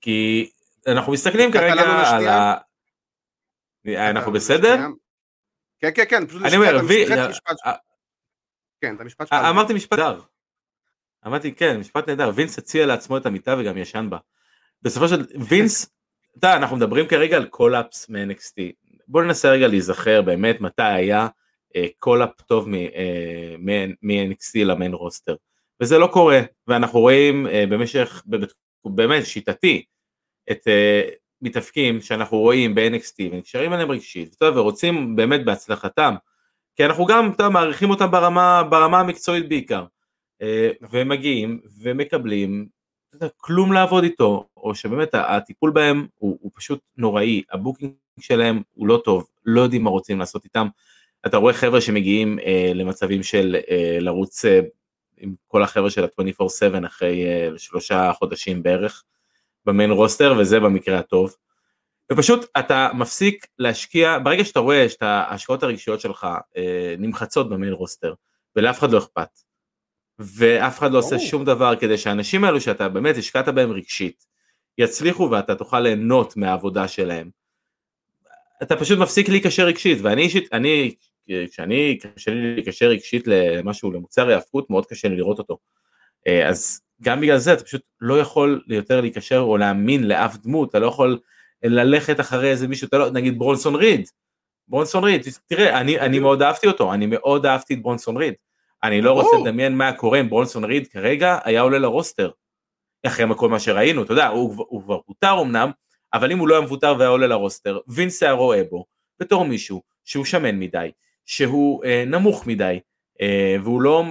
כי אנחנו מסתכלים כרגע על ה... אנחנו בסדר? כן, כן, כן, פשוט אני אומר, כן, את המשפט שלך. אמרתי משפט נהדר. אמרתי, כן, משפט נהדר, וינס הציע לעצמו את המיטה וגם ישן בה. בסופו של וינס, אתה אנחנו מדברים כרגע על call-ups מ-NXT. בוא ננסה רגע להיזכר באמת מתי היה call-up טוב מ-NXT ל main roster. וזה לא קורה, ואנחנו רואים במשך, באמת שיטתי, את uh, מתאפקים שאנחנו רואים ב-NXT ונקשרים אליהם רגשית ורוצים באמת בהצלחתם כי אנחנו גם מעריכים אותם ברמה, ברמה המקצועית בעיקר uh, והם מגיעים ומקבלים כלום לעבוד איתו או שבאמת הטיפול בהם הוא, הוא פשוט נוראי הבוקינג שלהם הוא לא טוב לא יודעים מה רוצים לעשות איתם. אתה רואה חבר'ה שמגיעים uh, למצבים של uh, לרוץ uh, עם כל החבר'ה של ה-24/7 אחרי uh, שלושה חודשים בערך במיין רוסטר וזה במקרה הטוב. ופשוט אתה מפסיק להשקיע, ברגע שאתה רואה שאת ההשקעות הרגשיות שלך אה, נמחצות במיין רוסטר ולאף אחד לא אכפת ואף אחד לא עושה שום דבר כדי שהאנשים האלו שאתה באמת השקעת בהם רגשית יצליחו ואתה תוכל ליהנות מהעבודה שלהם. אתה פשוט מפסיק להיקשר רגשית ואני אישית, אני, כשאני קשה לי להיקשר רגשית למשהו, למוצר היאבקות מאוד קשה לי לראות אותו. אה, אז גם בגלל זה אתה פשוט לא יכול יותר להיקשר או להאמין לאף דמות, אתה לא יכול ללכת אחרי איזה מישהו, אתה לא, נגיד ברונסון ריד, ברונסון ריד, תראה, אני, אני מאוד אהבתי אותו, אני מאוד אהבתי את ברונסון ריד, אני לא רוצה לדמיין מה קורה אם ברונסון ריד כרגע היה עולה לרוסטר, אחרי כל מה שראינו, אתה יודע, הוא, הוא כבר פוטר אמנם, אבל אם הוא לא היה מפוטר והיה עולה לרוסטר, וינס היה רואה בו, בתור מישהו שהוא שמן מדי, שהוא אה, נמוך מדי, אה, והוא לא,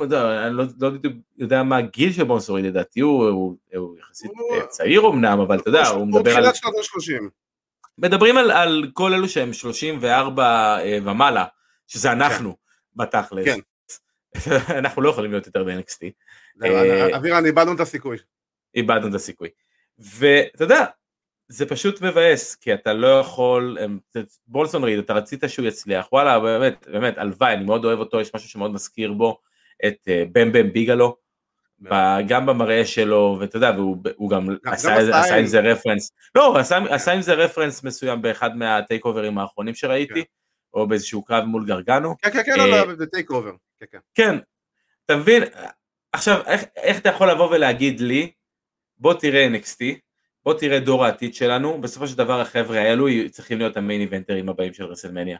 אני לא, לא יודע מה הגיל של בונסורי לדעתי, הוא, הוא, הוא יחסית הוא, צעיר אמנם, אבל אתה יודע, הוא מדבר על... הוא שנות ה-30. מדברים על, על כל אלו שהם 34 אה, ומעלה, שזה אנחנו, כן. בתכלס. כן. אנחנו לא יכולים להיות יותר ב-NXT. אה, אבירן, איבדנו את הסיכוי. איבדנו את הסיכוי. ואתה יודע, זה פשוט מבאס, כי אתה לא יכול, ברונסון ריד, אתה רצית שהוא יצליח, וואלה, באמת, באמת, הלוואי, אני מאוד אוהב אותו, יש משהו שמאוד מזכיר בו את בם בם ביגלו, גם במראה שלו, ואתה יודע, והוא גם עשה עם זה רפרנס, לא, עשה עם זה רפרנס מסוים באחד מה TakeOver ים האחרונים שראיתי, כן. או באיזשהו קרב מול גרגנו. כן, כן, כן, לא, לא, זה TakeOver. כן, אתה מבין, עכשיו, איך אתה יכול לבוא ולהגיד לי, בוא תראה NXT, בוא תראה דור העתיד שלנו, בסופו של דבר החבר'ה האלו צריכים להיות ה main eventer ים הבאים של רסלמניה.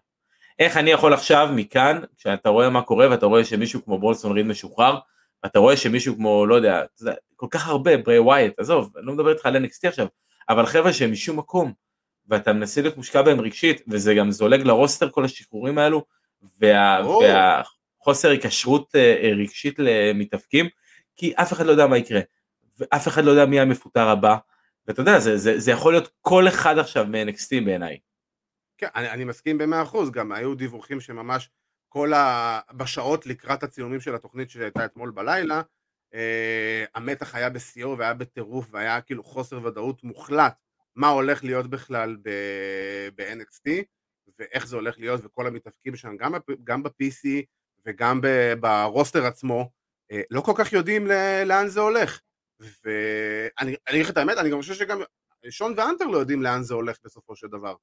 איך אני יכול עכשיו מכאן, כשאתה רואה מה קורה ואתה רואה שמישהו כמו ברונסון ריד משוחרר, ואתה רואה שמישהו כמו, לא יודע, כל כך הרבה, בריי ווייט, עזוב, אני לא מדבר איתך על NXT עכשיו, אבל חבר'ה שהם משום מקום, ואתה מנסה להיות מושקע בהם רגשית, וזה גם זולג ל roster כל השחרורים האלו, וה, והחוסר היקשרות אה, רגשית למתאבקים, כי אף אחד לא יודע מה יקרה, ואף אחד לא יודע מי המפוטר הבא, ואתה יודע, זה, זה, זה יכול להיות כל אחד עכשיו מ-NXT בעיניי. כן, אני, אני מסכים במאה אחוז, גם היו דיווחים שממש כל ה... בשעות לקראת הצילומים של התוכנית שהייתה אתמול בלילה, אה, המתח היה בשיאו והיה בטירוף והיה כאילו חוסר ודאות מוחלט מה הולך להיות בכלל ב-NXT, ואיך זה הולך להיות, וכל המתאבקים שם, גם, גם ב-PC וגם ברוסטר עצמו, אה, לא כל כך יודעים לאן זה הולך. ואני אגיד לך את האמת, אני גם חושב שגם שון ואנטר לא יודעים לאן זה הולך בסופו של דבר.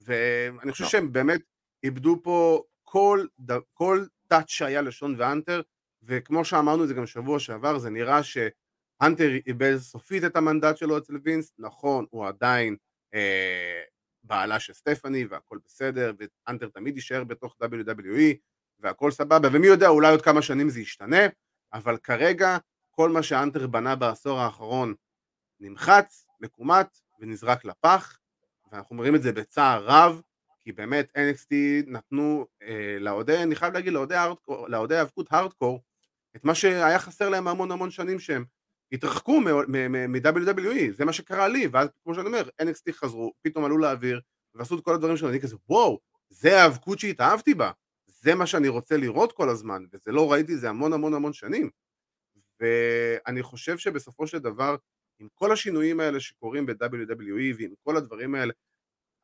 ואני חושב לא. שהם באמת איבדו פה כל, כל טאץ' שהיה לשון ואנטר, וכמו שאמרנו את זה גם שבוע שעבר, זה נראה שהנטר איבד סופית את המנדט שלו אצל וינס, נכון, הוא עדיין אה, בעלה של סטפני והכל בסדר, ואנטר תמיד יישאר בתוך WWE והכל סבבה, ומי יודע, אולי עוד כמה שנים זה ישתנה, אבל כרגע כל מה שאנטר בנה בעשור האחרון נמחץ, מקומט ונזרק לפח, ואנחנו אומרים את זה בצער רב, כי באמת NXT נתנו אה, לאוהדי, אני חייב להגיד, לאוהדי האבקות הארדקור, את מה שהיה חסר להם המון המון שנים שהם התרחקו מ-WWE, זה מה שקרה לי, ואז כמו שאני אומר, NXT חזרו, פתאום עלו לאוויר, ועשו את כל הדברים שלנו, אני כזה, וואו, זה האבקות שהתאהבתי בה, זה מה שאני רוצה לראות כל הזמן, וזה לא ראיתי זה המון המון המון שנים. ואני חושב שבסופו של דבר, עם כל השינויים האלה שקורים ב-WWE ועם כל הדברים האלה,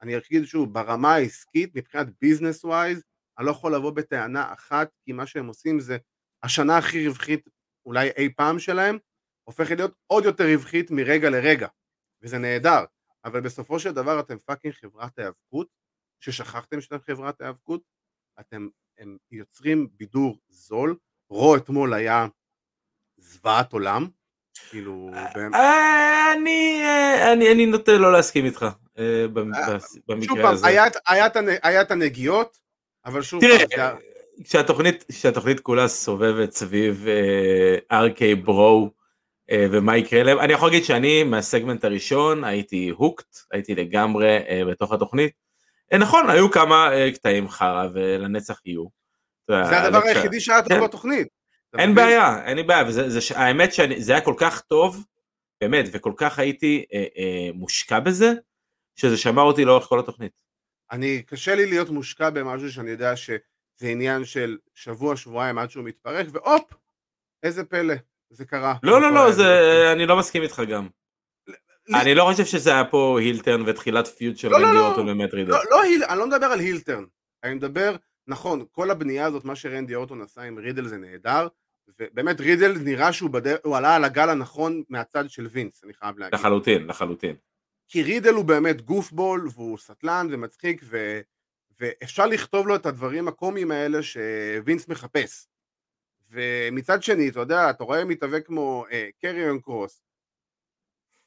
אני אגיד שוב, ברמה העסקית, מבחינת ביזנס ווייז, אני לא יכול לבוא בטענה אחת, כי מה שהם עושים זה השנה הכי רווחית אולי אי פעם שלהם, הופכת להיות עוד יותר רווחית מרגע לרגע, וזה נהדר, אבל בסופו של דבר אתם פאקינג חברת היאבקות, ששכחתם שאתם חברת היאבקות, אתם הם יוצרים בידור זול, רו אתמול היה זוועת עולם, כאילו... אה, אני אני נוטה לא להסכים איתך אה, במקרה הזה. שוב פעם, היה את הנגיעות, אבל שוב פעם... כשהתוכנית, כשהתוכנית כולה סובבת סביב ארקי uh, ברו ומה יקרה להם, אני יכול להגיד שאני מהסגמנט הראשון הייתי הוקט, הייתי לגמרי בתוך התוכנית. נכון, היו כמה קטעים חרא ולנצח יהיו. זה הדבר היחידי שהיה טוב כן. אין בעיה, אין לי בעיה, והאמת שזה היה כל כך טוב, באמת, וכל כך הייתי uh, uh, מושקע בזה, שזה שמר אותי לאורך כל התוכנית. אני, קשה לי להיות מושקע במשהו שאני יודע ש... זה עניין של שבוע, שבועיים עד שהוא מתפרק, והופ, איזה פלא, זה קרה. לא, לא, לא, זה, אני לא מסכים איתך גם. אני לא חושב שזה היה פה הילטרן ותחילת פיוט של רנדי אורטון ומט רידל. לא, לא, אני לא מדבר על הילטרן, אני מדבר, נכון, כל הבנייה הזאת, מה שרנדי אורטון עשה עם רידל זה נהדר, ובאמת רידל נראה שהוא בדרך, הוא עלה על הגל הנכון מהצד של וינס, אני חייב להגיד. לחלוטין, לחלוטין. כי רידל הוא באמת גופבול, והוא סטלן ומצחיק, ו... ואפשר לכתוב לו את הדברים הקומיים האלה שווינס מחפש. ומצד שני, אתה יודע, אתה רואה מתאבק כמו אה, קריון קרוס,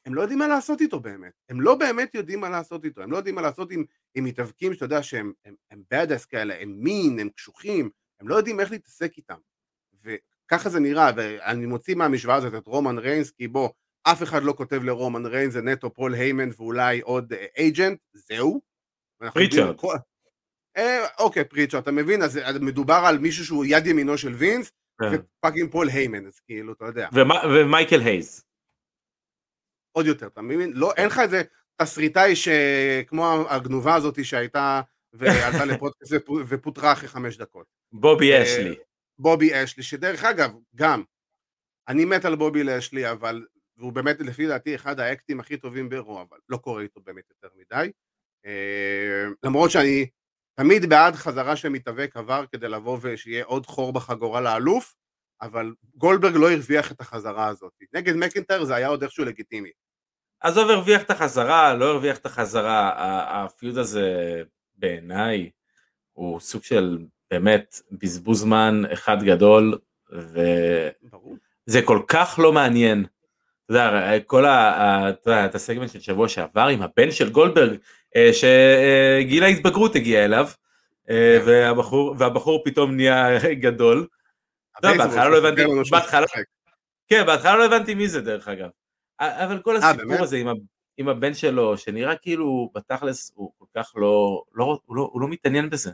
הם לא יודעים מה לעשות איתו באמת, הם לא באמת יודעים מה לעשות איתו, הם לא יודעים מה לעשות עם, עם מתאבקים שאתה יודע שהם הם, הם badass כאלה, הם מין, הם קשוחים, הם לא יודעים איך להתעסק איתם. וככה זה נראה, ואני מוציא מהמשוואה הזאת את רומן ריינס, כי בוא, אף אחד לא כותב לרומן ריינס, זה נטו פול היימן ואולי עוד agent, אה, זהו. פריצ'רד. אה, אוקיי, פריצ'רד, אתה מבין? אז מדובר על מישהו שהוא יד ימינו של וינס, כן. ו fucking פול היימן, אז כאילו, אתה יודע. ומייקל הייז. עוד יותר, אתה מבין? לא, אין לך איזה תסריטאי שכמו הגנובה הזאת שהייתה ועלתה לפודקאסט ופוטרה אחרי חמש דקות. בובי אה, לאשלי. בובי לאשלי, שדרך אגב, גם, אני מת על בובי לאשלי, אבל, והוא באמת לפי דעתי אחד האקטים הכי טובים ברוע, אבל לא קורה איתו באמת יותר מדי. אה, למרות שאני תמיד בעד חזרה של מתאבק עבר כדי לבוא ושיהיה עוד חור בחגורה לאלוף, אבל גולדברג לא הרוויח את החזרה הזאת. נגד מקינטר זה היה עוד איכשהו לגיטימי. עזוב הרוויח את החזרה, לא הרוויח את החזרה, הפיוד הזה בעיניי הוא סוג של באמת בזבוז זמן אחד גדול, וזה כל כך לא מעניין. אתה יודע, כל ה... את הסגמנט של שבוע שעבר עם הבן של גולדברג, אה, שגיל ההתבגרות הגיע אליו, אה, כן. והבחור, והבחור פתאום נהיה גדול. בהתחלה לא הבנתי, בהתחלה, כן, בהתחלה לא הבנתי מי זה דרך אגב. אבל כל אה, הסיפור הזה עם, הבן שלו, שנראה כאילו בתכלס הוא כל כך לא, לא, לא, הוא לא מתעניין בזה.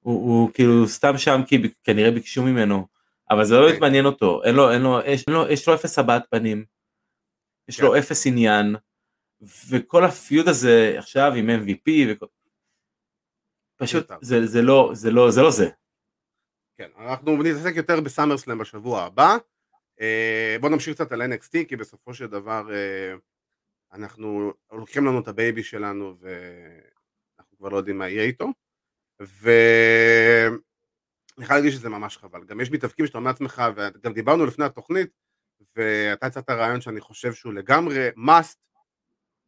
הוא, הוא כאילו סתם שם כי כנראה ביקשו ממנו, אבל זה לא באמת מעניין אותו, אין לו, אין לו, יש, אין לו, יש לו אפס הבעת פנים, יש לו כן. אפס עניין, וכל ה feud הזה עכשיו עם MVP וכל... פשוט זה, זה, לא, זה, לא, זה לא זה. כן, אנחנו נתעסק יותר בסאמרסלאם בשבוע הבא. אה, בואו נמשיך קצת על NXT כי בסופו של דבר אה, אנחנו לוקחים לנו את ה baby שלנו ואנחנו כבר לא יודעים מה יהיה איתו. ו... אני חייב להגיד שזה ממש חבל. גם יש מתאבקים שאתה אומר לעצמך, וגם דיברנו לפני התוכנית, ואתה הצעת רעיון שאני חושב שהוא לגמרי must.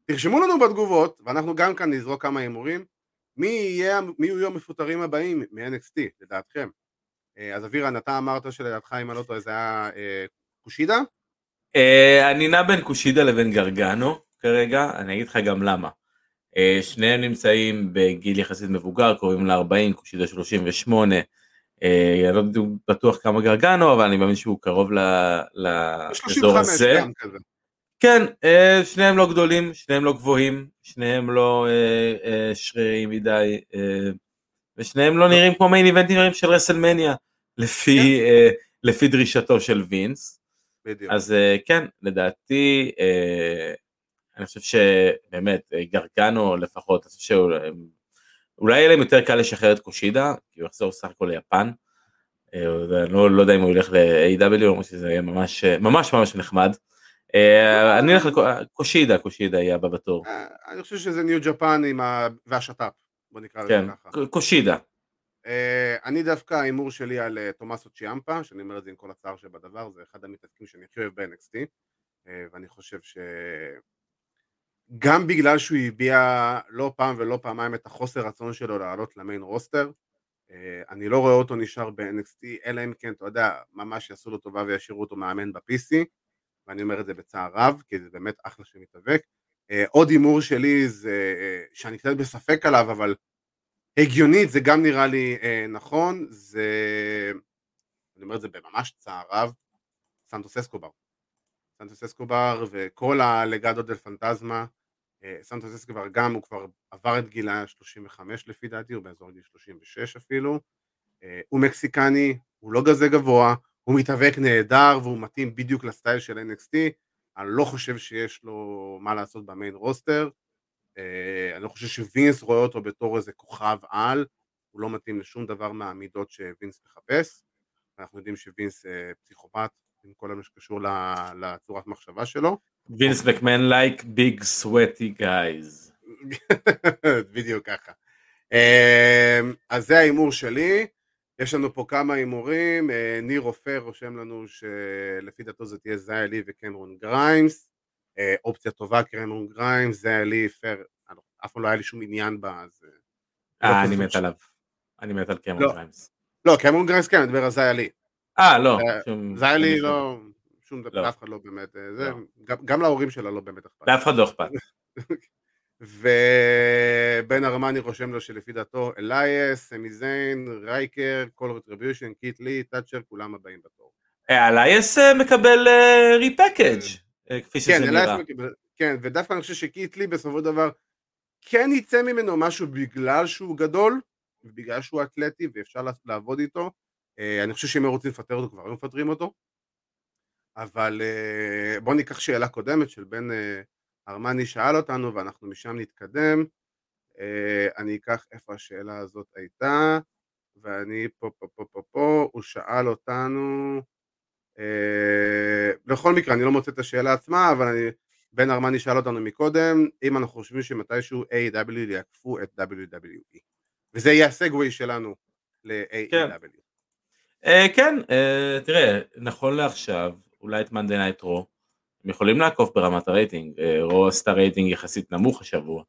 תרשמו לנו בתגובות, ואנחנו גם כאן נזרוק כמה הימורים, מי, יהיה, מי יהיו המפוטרים הבאים מ-NXT, לדעתכם. אה, אז אבירן, אתה אמרת שלדעתך, אם אני לא טועה, זה היה אה, קושידה? אה, אני נע בין קושידה לבין גרגנו כרגע, אני אגיד לך גם למה. שניהם נמצאים בגיל יחסית מבוגר, קרובים ל-40, קושידה 38, אני לא בטוח כמה גרגנו, אבל אני מאמין שהוא קרוב לאזור הזה. כן, שניהם לא גדולים, שניהם לא גבוהים, שניהם לא שרירים מדי, ושניהם לא נראים כמו מיין איבנטים של רסלמניה, לפי, כן. לפי דרישתו של וינס. בדיוק. אז כן, לדעתי, אני חושב שבאמת, גרגנו לפחות, אני חושב שאולי יהיה להם יותר קל לשחרר את קושידה, כי הוא יחזור סך הכל ליפן. ואני לא, לא יודע אם הוא ילך ל-AW, או שזה יהיה ממש ממש ממש נחמד. אני אלך לקושידה, קושידה יהיה הבא בתור. אני חושב שזה ניו ג'פן עם והשת"פ, בוא נקרא לזה ככה. כן, קושידה. אני דווקא ההימור שלי על תומאסו צ'יאמפה, שאני אומר את זה עם כל הצער שבדבר, זה אחד המתעסקים שאני הכי אוהב ב-NXT, ואני חושב ש... גם בגלל שהוא הביע לא פעם ולא פעמיים את החוסר רצון שלו לעלות למיין רוסטר, אני לא רואה אותו נשאר ב-NXT, אלא אם כן, אתה יודע, ממש יעשו לו טובה וישאירו אותו מאמן ב-PC, ואני אומר את זה בצער רב, כי זה באמת אחלה שמתאבק. עוד הימור שלי זה, שאני קצת בספק עליו, אבל הגיונית זה גם נראה לי נכון, זה, אני אומר את זה בממש צער רב, סנטוס אסקובר. סנטוס אסקובר וכל הלגדו דל פנטזמה, סנטוס אסקובר גם, הוא כבר עבר את גיל ה-35 לפי דעתי, הוא באזור גיל 36 אפילו, הוא מקסיקני, הוא לא גזה גבוה, הוא מתאבק נהדר והוא מתאים בדיוק ל style של NXT, אני לא חושב שיש לו מה לעשות ב main roster, אני לא חושב שווינס רואה אותו בתור איזה כוכב על, הוא לא מתאים לשום דבר מהמידות שווינס מחפש, אנחנו יודעים שווינס פסיכופת עם כל מה שקשור לצורת מחשבה שלו. וינס מקמן like big sweaty guys. בדיוק ככה. אז זה ההימור שלי, יש לנו פה כמה הימורים, ניר רופא רושם לנו שלפי דעתו זה תהיה זיה לי וקמרון גריימס, אופציה טובה קמרון גריימס, זיה לי פר, אף פעם לא היה לי שום עניין בה, אז... אה, אני מת עליו. אני מת על קמרון גריימס. לא, קמרון גריימס כן, אני מדבר על זיה לי. אה, לא. זיה לי לא... שום דבר, אף אחד לא באמת, זה, גם להורים שלה לא באמת אכפת. לאף אחד לא אכפת. ובן ארמני רושם לו שלפי דעתו אלייס, סמי זיין, רייקר, כל Retribution, קית' לי, תאצ'ר, כולם הבאים בתור. אלייס מקבל repackage כפי שזה כן, נראה. כן, ודווקא אני חושב שקיט לי בסופו של דבר כן יצא ממנו משהו בגלל שהוא גדול, ובגלל שהוא אתלטי ואפשר לעבוד איתו. אני חושב שאם הם רוצים לפטר אותו כבר היו מפטרים אותו. אבל בואו ניקח שאלה קודמת של בן ארמני שאל אותנו ואנחנו משם נתקדם. אני אקח איפה השאלה הזאת הייתה, ואני פה פה פה פה פה, הוא שאל אותנו, בכל מקרה אני לא מוצא את השאלה עצמה, אבל אני, בן ארמני שאל אותנו מקודם, אם אנחנו חושבים שמתישהו AEW יעקפו את WWE. וזה יהיה ה segue שלנו ל-AEW. כן, אה, כן אה, תראה, נכון לעכשיו, אולי את Monday Night Raw, הם יכולים לעקוף ברמת הרייטינג, Raw עשתה רייטינג יחסית נמוך השבוע.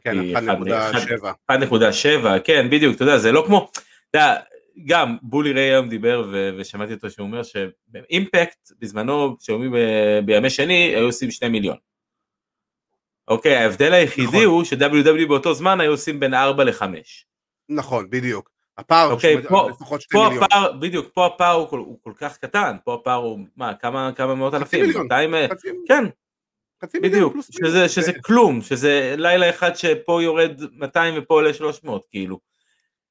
כן, 1.7. 1.7, כן, בדיוק, אתה יודע, זה לא כמו, אתה יודע, גם בולי ריי היום דיבר ו- ושמעתי אותו שהוא אומר שאימפקט בזמנו, כשאומרים בימי שני, היו עושים 2 מיליון. אוקיי, ההבדל היחידי נכון. הוא ש-WW באותו זמן היו עושים בין 4 ל-5. נכון, בדיוק. הפער אוקיי, הוא פה, לפחות 2 מיליון. הפער, בדיוק, פה הפער הוא כל, הוא כל כך קטן, פה הפער הוא, מה, כמה, כמה מאות אלפים? מיליון. 200, חצי, כן, חצי בדיוק, שזה, מיליון. שזה כלום, שזה לילה אחד שפה יורד 200 ופה עולה 300, כאילו.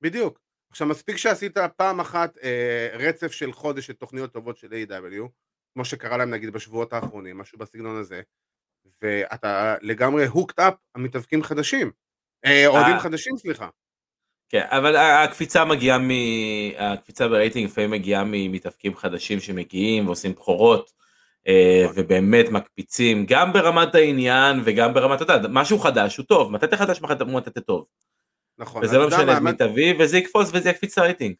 בדיוק. עכשיו מספיק שעשית פעם אחת אה, רצף של חודש של תוכניות טובות של AEW, כמו שקרה להם נגיד בשבועות האחרונים, משהו בסגנון הזה, ואתה לגמרי hooked up המתאבקים חדשים, אה, אוהדים חדשים סליחה. כן, אבל הקפיצה מגיעה מ... הקפיצה ברייטינג לפעמים מגיעה ממתאבקים חדשים שמגיעים ועושים בכורות נכון. ובאמת מקפיצים גם ברמת העניין וגם ברמת, אתה יודע, משהו חדש הוא טוב, מתי חדש מתי טוב. נכון. וזה לא משנה תביא, וזה יקפוץ וזה יקפיץ את הרייטינג.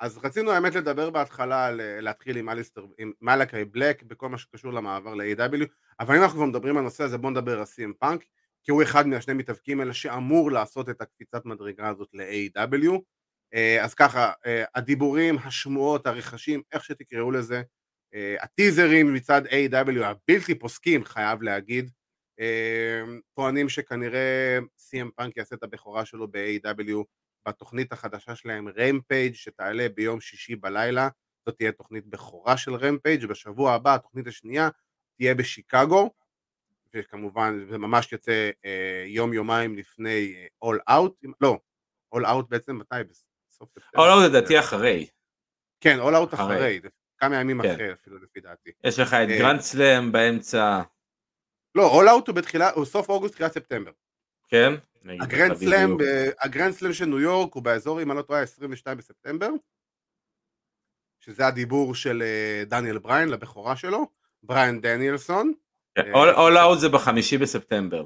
אז רצינו האמת לדבר בהתחלה אה, להתחיל עם אליסטר, עם מלאקי בלק בכל מה שקשור למעבר ל-AW, אבל אם אנחנו כבר מדברים על הנושא הזה בואו נדבר על CM פאנק, כי הוא אחד מהשני מתאבקים האלה שאמור לעשות את הקפיצת מדרגה הזאת ל-AW. אה, אז ככה, אה, הדיבורים, השמועות, הרכשים, איך שתקראו לזה, אה, הטיזרים מצד A.W. הבלתי פוסקים, חייב להגיד, טוענים שכנראה CM פאנק יעשה את הבכורה שלו ב-A.W. בתוכנית החדשה שלהם רמפייג' שתעלה ביום שישי בלילה, זאת תהיה תוכנית בכורה של רמפייג', בשבוע הבא התוכנית השנייה תהיה בשיקגו, וכמובן זה ממש יוצא אה, יום יומיים לפני אה, All Out, לא, All Out בעצם מתי? בסוף. או לא, לדעתי אחרי. כן, All Out אחרי. אחרי, כמה ימים כן. אחרי אפילו לפי דעתי. יש לך את אה, Grand Slam באמצע, לא, All Out הוא בתחילה, הוא סוף אוגוסט, תחילת ספטמבר. כן? ה Grand Slam, של ניו יורק הוא באזור, אם אני לא טועה, 22 בספטמבר, שזה הדיבור של אה, דניאל בריין לבכורה שלו, בריין דניאלסון, אה, All Out זה בחמישי בספטמבר.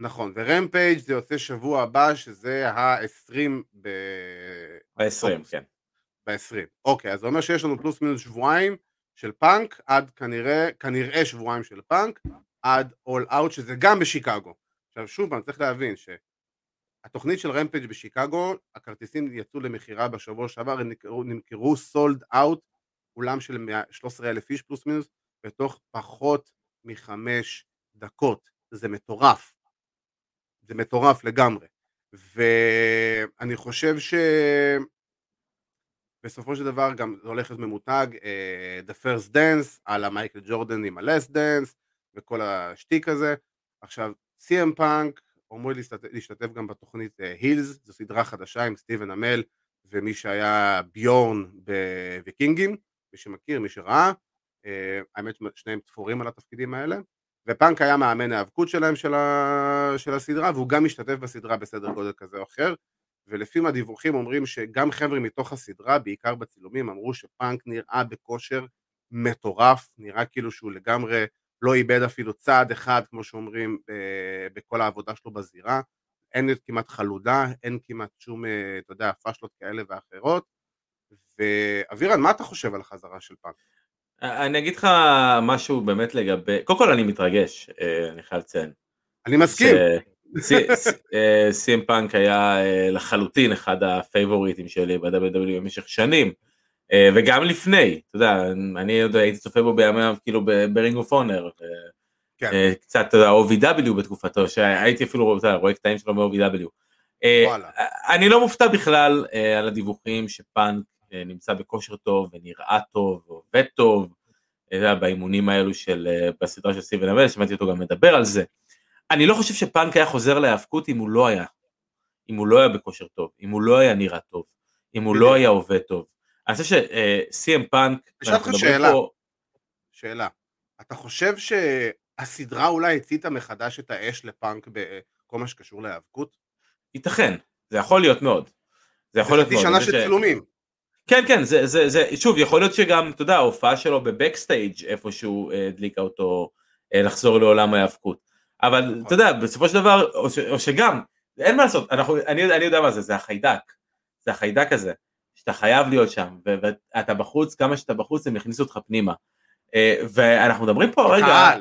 נכון, ו Rampage זה יוצא שבוע הבא, שזה ה-20 ב... ב-20, אוגוסט. כן. ב-20. אוקיי, אז זה אומר שיש לנו פלוס מינוס שבועיים של פאנק, עד כנראה, כנראה שבועיים של פאנק, עד All Out, שזה גם בשיקגו. עכשיו שוב פעם, צריך להבין שהתוכנית של Rampage בשיקגו, הכרטיסים יצאו למכירה בשבוע שעבר, הם נמכרו, נמכרו sold out, אולם של 13 אלף איש פלוס מינוס, בתוך פחות מחמש דקות. זה מטורף. זה מטורף לגמרי. ואני חושב ש... בסופו של דבר גם זה הולך להיות ממותג אה, The First Dance על המייקל ג'ורדן עם ה-Last Dance וכל השטיק הזה. עכשיו CM פאנק אמור להשתתף, להשתתף גם בתוכנית הילס, זו סדרה חדשה עם סטיבן אמל ומי שהיה ביורן בוויקינגים, מי שמכיר, מי שראה, אה, האמת שניהם תפורים על התפקידים האלה, ופאנק היה מאמן ההיאבקות שלהם של, ה... של הסדרה והוא גם משתתף בסדרה בסדר גודל כזה או אחר ולפי מה דיווחים אומרים שגם חבר'ה מתוך הסדרה, בעיקר בצילומים, אמרו שפאנק נראה בכושר מטורף, נראה כאילו שהוא לגמרי לא איבד אפילו צעד אחד, כמו שאומרים, אה, בכל העבודה שלו בזירה. אין כמעט חלודה, אין כמעט שום, אה, אתה יודע, פאשלות כאלה ואחרות. ואבירן, מה אתה חושב על החזרה של פאנק? אני אגיד לך משהו באמת לגבי, קודם כל אני מתרגש, אה, אני חייב לציין. אני מסכים. סי.אם פאנק היה אה, לחלוטין אחד הפייבוריטים שלי ב-WWE במשך שנים, אה, וגם לפני, אתה יודע, אני עוד הייתי צופה בו בימיו כאילו ב Ring of Honor. קצת, אתה יודע, OVW בתקופתו, שהייתי אפילו רואה קטעים שלו מ-OVW. אה, וואלה. אני לא מופתע בכלל אה, על הדיווחים שפאנק אה, נמצא בכושר טוב ונראה טוב ועובד טוב, אתה יודע, באימונים האלו של, אה, בסדרה של סטיבן אמל, שמעתי אותו גם מדבר על זה. אני לא חושב שפאנק היה חוזר להיאבקות אם הוא לא היה, אם הוא לא היה בכושר טוב, אם הוא לא היה נראה טוב, אם הוא לא היה עובד טוב. אני חושב שסי.אם פאנק, אשאל אותך שאלה. שאלה. אתה חושב שהסדרה אולי הציתה מחדש את האש לפאנק בכל מה שקשור להיאבקות? ייתכן, זה יכול להיות מאוד. זה יכול להיות חצי מאוד. שנה זה של ש- צילומים. כן כן זה זה זה שוב יכול להיות שגם אתה יודע ההופעה שלו בבקסטייג' איפשהו אה, הדליקה אותו אה, לחזור לעולם ההיאבקות. אבל אתה יודע בסופו של דבר או, ש, או שגם אין מה לעשות אנחנו אני, אני יודע מה זה זה החיידק. זה החיידק הזה שאתה חייב להיות שם ואתה בחוץ כמה שאתה בחוץ הם יכניסו אותך פנימה. אה, ואנחנו מדברים פה רגע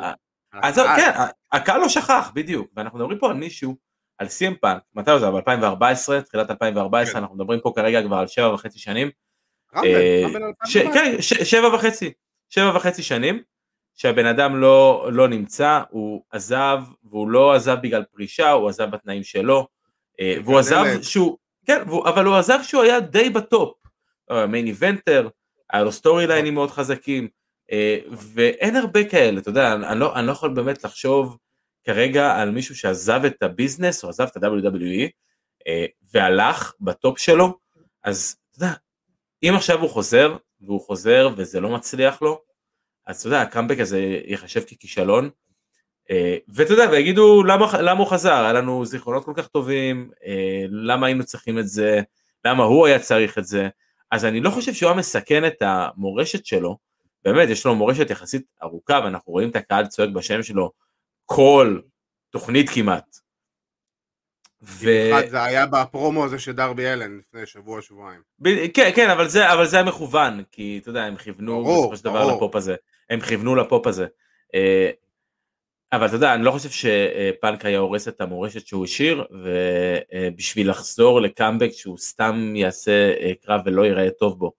אז. כן, הקהל לא שכח, בדיוק, ואנחנו מדברים פה על מישהו, על סי.אם פאנק, מתי זה, ב-2014, תחילת 2014, כן. אנחנו מדברים פה כרגע כבר על שבע וחצי שנים, אה, Rumble על ש- 2014. כן, שבע וחצי, שבע וחצי שנים, שהבן אדם לא, לא נמצא, הוא עזב, והוא לא עזב בגלל פרישה, הוא עזב בתנאים שלו, אה, והוא עזב. שהוא, כן, והוא, אבל הוא עזב שהוא היה די בטופ, main eventer, היה לו סטורי ליינים מאוד חזקים, אה, ואין הרבה כאלה, אתה יודע, אני לא, אני לא יכול באמת לחשוב כרגע על מישהו שעזב את ה business, או עזב את ה-WWE, אה, והלך בטופ שלו, אז אתה יודע, אם עכשיו הוא חוזר, והוא חוזר וזה לא מצליח לו, אז אתה יודע, הקאמבק הזה ייחשב ככישלון, אה, ואתה יודע, ויגידו למה, למה הוא חזר, היה לנו זיכרונות כל כך טובים, אה, למה היינו צריכים את זה, למה הוא היה צריך את זה, אז אני לא חושב שהוא היה מסכן את המורשת שלו, באמת, יש לו מורשת יחסית ארוכה, ואנחנו רואים את הקהל צועק בשם שלו כל תוכנית כמעט. ו... במיוחד זה היה בפרומו הזה של דרבי אלן לפני שבוע שבועיים. ב- כן, כן, אבל זה, אבל זה היה מכוון, כי אתה יודע, הם כיוונו בסופו של דבר. לפופ הזה. הם כיוונו לפופ הזה. אה, אבל אתה יודע, אני לא חושב שפאנק היה הורס את המורשת שהוא השאיר, ובשביל לחזור לקאמבק שהוא סתם יעשה אה, קרב ולא ייראה טוב בו.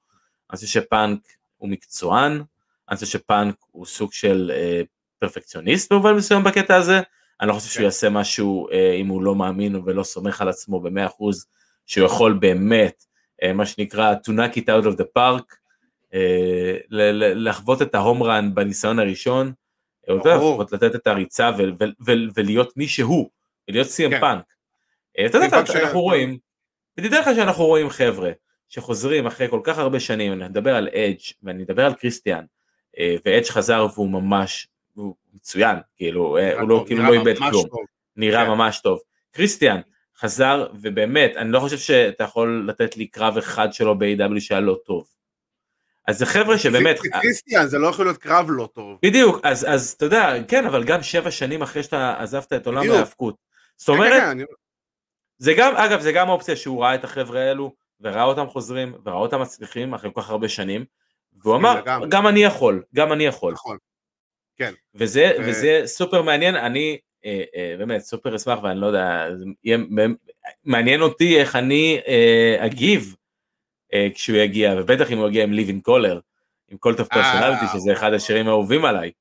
אני חושב שפאנק הוא מקצוען, אני חושב שפאנק הוא סוג של אה, פרפקציוניסט במובן מסוים בקטע הזה, אני לא חושב שהוא כן. יעשה משהו אה, אם הוא לא מאמין ולא סומך על עצמו במאה אחוז, שהוא יכול באמת, אה, מה שנקרא, to knock it out of the park, אה, לחוות את ההום רן בניסיון הראשון. לפחות לתת את הריצה ולהיות מי שהוא, ולהיות סי.אם כן. פאנק. אתה יודע, אנחנו רואים, ותדע לך שאנחנו רואים חבר'ה שחוזרים אחרי כל כך הרבה שנים, אני מדבר על אדג' ואני מדבר על קריסטיאן, ואדג' חזר והוא ממש, הוא מצוין, כאילו, אה, הוא לא כאילו לא איבד כלום. נראה כן. ממש טוב. קריסטיאן חזר ובאמת אני לא חושב שאתה יכול לתת לי קרב אחד שלו ב-AW שהיה לא טוב. אז זה חבר'ה שבאמת, זה קריסטיאן זה לא יכול להיות קרב לא טוב. בדיוק, אז, אז אתה יודע, כן, אבל גם שבע שנים אחרי שאתה עזבת את עולם. ההאבקות. זאת כן, כן, אומרת, זה גם, אגב, זה גם אופציה שהוא ראה את החבר'ה האלו, וראה אותם חוזרים, וראה אותם מצליחים אחרי כל כך הרבה שנים, והוא אמר. גם אני יכול, גם אני יכול. נכון. וזה, ו- וזה סופר מעניין, אני אה, אה, באמת סופר אשמח ואני לא יודע, יהיה, מעניין אותי איך אני אה, אגיב אה, כשהוא יגיע, ובטח אם הוא יגיע עם Living Colour, עם Cult of Personality, אה, שזה אחד השירים האהובים עליי.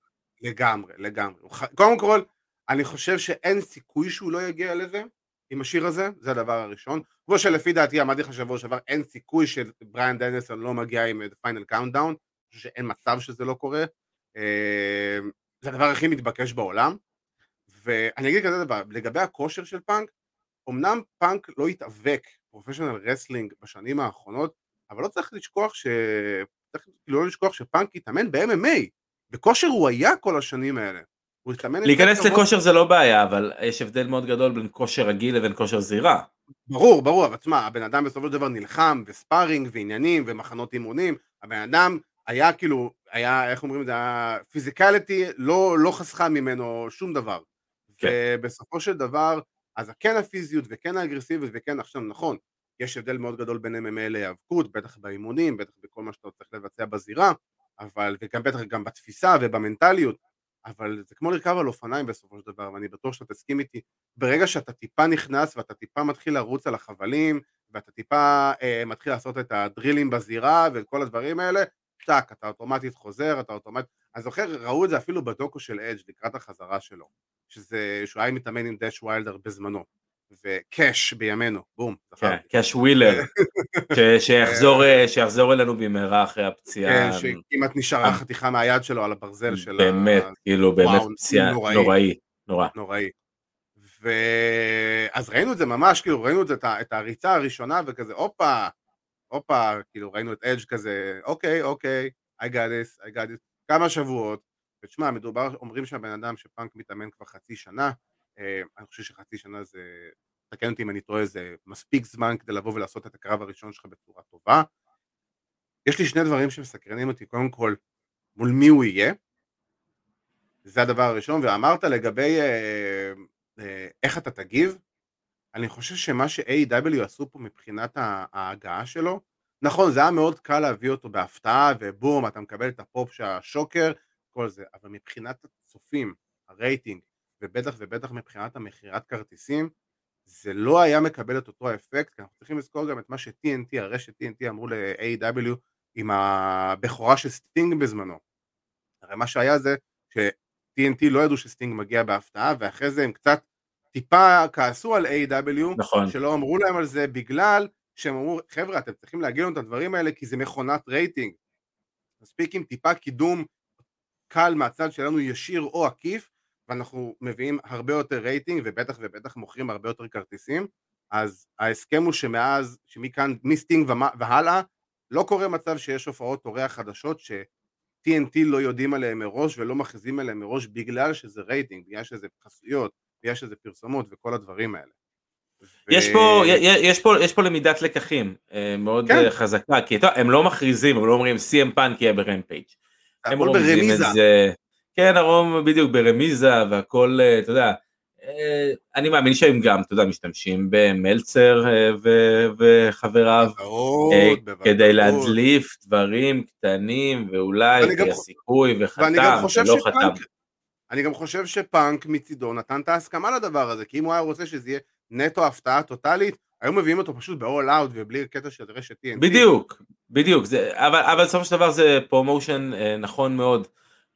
לגמרי, לגמרי. קודם כל, אני חושב שאין סיכוי שהוא לא יגיע לזה, עם השיר הזה, זה הדבר הראשון. כמו שלפי דעתי, אמרתי לך שבוע שעבר, אין סיכוי שבריאן דניאלסון לא מגיע עם Final Countdown, אני חושב שאין מצב שזה לא קורה. אה, זה הדבר הכי מתבקש בעולם. ואני אגיד כזה דבר, לגבי הכושר של פאנק, אמנם פאנק לא התאבק professional wrestling בשנים האחרונות, אבל לא צריך לשכוח ש... צריך כאילו לא לשכוח שפאנק התאמן ב-MMA. בכושר הוא היה כל השנים האלה. הוא התאמן... להיכנס לכושר זה לא בעיה, אבל יש הבדל מאוד גדול בין כושר רגיל לבין כושר זירה. ברור, ברור, אבל תשמע, הבן אדם בסופו של דבר נלחם, וספארינג, ועניינים, ומחנות אימונים, הבן אדם היה כאילו, היה, איך אומרים את זה, הפיזיקליטי לא, לא חסכה ממנו שום דבר. כן. ובסופו של דבר, אז כן הפיזיות וכן האגרסיביות וכן, עכשיו נכון, יש הבדל מאוד גדול בין MMA להיאבקות, בטח באימונים, בטח בכל מה שאתה צריך לבצע בזירה, אבל, וגם בטח גם בתפיסה ובמנטליות, אבל זה כמו לרכב על אופניים בסופו של דבר, ואני בטוח שאתה תסכים איתי, ברגע שאתה טיפה נכנס ואתה טיפה מתחיל לרוץ על החבלים, ואתה טיפה אה, מתחיל לעשות את הדרילים בזירה ואת כל הדברים האלה, טאק, אתה אוטומטית חוזר, אתה אוטומטית... אני זוכר, ראו את זה אפילו בדוקו של אדג' לקראת החזרה שלו, שזה, שהוא היה מתאמן עם דש ויילדר בזמנו, וקאש בימינו, בום, כן. קאש ווילר, שיחזור, אה, שיחזור אלינו במהרה אחרי הפציעה. כן, שכמעט נשארה חתיכה מהיד שלו על הברזל של באמת, ה... כאילו, באמת פציעה נוראי. נוראי, נורא. נוראי. ו... אז ראינו את זה ממש, כאילו ראינו את, את את הריצה הראשונה וכזה, הופה, הופה, כאילו ראינו את אדג' כזה, אוקיי, אוקיי, I got this, I got this, כמה שבועות, ותשמע, מדובר, אומרים שהבן אדם שפאנק מתאמן כבר חצי שנה, אה, אני חושב שחצי שנה זה, תקן אותי אם אני טועה, זה מספיק זמן כדי לבוא ולעשות את הקרב הראשון שלך בצורה טובה. יש לי שני דברים שמסקרנים אותי, קודם כל, מול מי הוא יהיה, זה הדבר הראשון, ואמרת לגבי אה, אה, איך אתה תגיב, אני חושב שמה ש-A.W. עשו פה מבחינת ההגעה שלו, נכון, זה היה מאוד קל להביא אותו בהפתעה, ובום, אתה מקבל את הפופ שהשוקר, כל זה, אבל מבחינת הצופים, הרייטינג, ובטח ובטח מבחינת המכירת כרטיסים, זה לא היה מקבל את אותו האפקט, כי אנחנו צריכים לזכור גם את מה ש-TNT, הרשת TNT אמרו ל-AEW עם הבכורה של סטינג בזמנו. הרי מה שהיה זה ש-TNT לא ידעו שסטינג מגיע בהפתעה, ואחרי זה הם קצת טיפה כעסו על AEW. נכון. שלא אמרו להם על זה בגלל שהם אמרו, חבר'ה, אתם צריכים להגיד לנו את הדברים האלה כי זה מכונת רייטינג. מספיק עם טיפה קידום קל מהצד שלנו ישיר או עקיף, ואנחנו מביאים הרבה יותר רייטינג ובטח ובטח מוכרים הרבה יותר כרטיסים, אז ההסכם הוא שמאז, שמכאן, מסטינג ומה- והלאה, לא קורה מצב שיש הופעות אורח חדשות ש-TNT לא יודעים עליהם מראש ולא מכריזים עליהם מראש בגלל שזה רייטינג, בגלל שזה חסויות, בגלל שזה פרסומות וכל הדברים האלה. יש ו- פה, יש פה, יש פה למידת לקחים אה, מאוד כן. אה, חזקה, כי אתה, הם לא מכריזים, הם לא אומרים CM פאנק יהיה ב Rampage. הם הכל רומזים ברמיזה. את זה, כן, הרום בדיוק ברמיזה והכל, אה, אתה יודע, אני מאמין שהם גם, אתה יודע, משתמשים במלצר ו- וחבריו אה, בוודאות. כדי להדליף דברים קטנים ואולי ואני גם- היה סיכוי ואני וחתם ולא חתם. אני גם חושב שפאנק מצידו נתן את ההסכמה לדבר הזה, כי אם הוא היה רוצה שזה יהיה נטו הפתעה טוטאלית, היו מביאים אותו פשוט ב-all out ובלי קטע של רשת TNT. בדיוק, בדיוק, זה, אבל, אבל בסופו של דבר זה promotion אה, נכון מאוד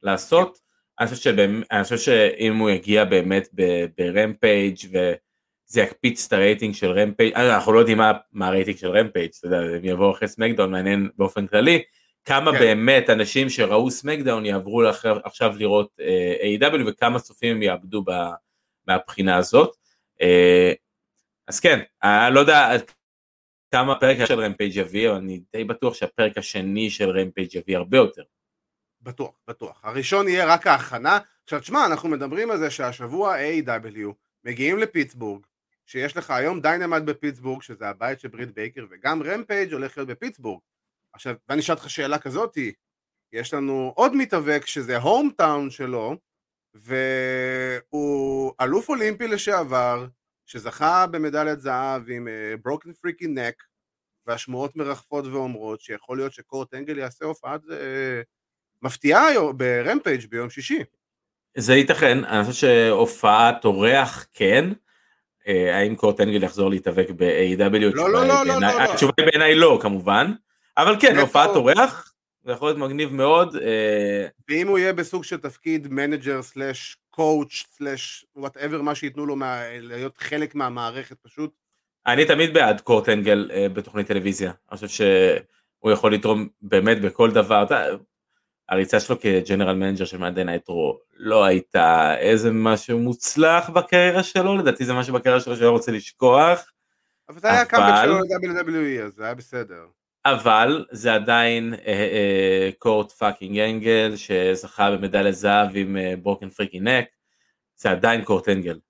לעשות. אני חושב, שבאמת, אני חושב שאם הוא יגיע באמת ב Rampage וזה יקפיץ את הרייטינג של Rampage, אה, אנחנו לא יודעים מה, מה הרייטינג של Rampage, אתה יודע, הם יבואו אחרי SmackDown, מעניין באופן כללי, כמה כן. באמת אנשים שראו SmackDown יעברו לאחר, עכשיו לראות אה, AEW וכמה צופים הם יאבדו ב- מהבחינה הזאת. אה, אז כן, אני לא יודע כמה הפרק של רמפייג' יביא, אבל אני די בטוח שהפרק השני של רמפייג' יביא הרבה יותר. בטוח, בטוח. הראשון יהיה רק ההכנה. עכשיו תשמע, אנחנו מדברים על זה שהשבוע AEW מגיעים לפיטסבורג, שיש לך היום Dynamite בפיטסבורג, שזה הבית של ברית בייקר, וגם Rampage הולך להיות בפיטסבורג. עכשיו, ואני אשאל אותך שאלה כזאתי, יש לנו עוד מתאבק שזה hometown שלו, והוא אלוף אולימפי לשעבר, שזכה במדליית זהב עם ברוקן פריקי נק, והשמועות מרחפות ואומרות שיכול להיות שקורט אנגל יעשה הופעת אה, מפתיעה ברמפייג' ביום שישי. זה ייתכן, אני חושב שהופעת אורח כן, אה, האם קורט אנגל יחזור להתאבק ב-AW? לא, לא, לא, לא, לא. התשובה היא בעיניי לא כמובן, אבל כן, הופעת? אורח, זה יכול להיות מגניב מאוד, אה, ואם הוא יהיה בסוג של תפקיד manager slash coach slash whatever מה שייתנו לו מה, להיות חלק מהמערכת פשוט. אני תמיד בעד קורט אנגל אה, בתוכנית טלוויזיה, אני חושב שהוא יכול לתרום באמת בכל דבר, הריצה שלו כ general manager של Monday Night Raw לא הייתה איזה משהו מוצלח בקריירה שלו, לדעתי זה משהו בקריירה שלו שלא רוצה לשכוח, אבל זה היה קאמבק שלו ל-WWE אז זה היה בסדר. אבל זה עדיין קורט fucking אנגל שזכה במדליית זהב עם broken freaking neck, זה עדיין קורט אנגל,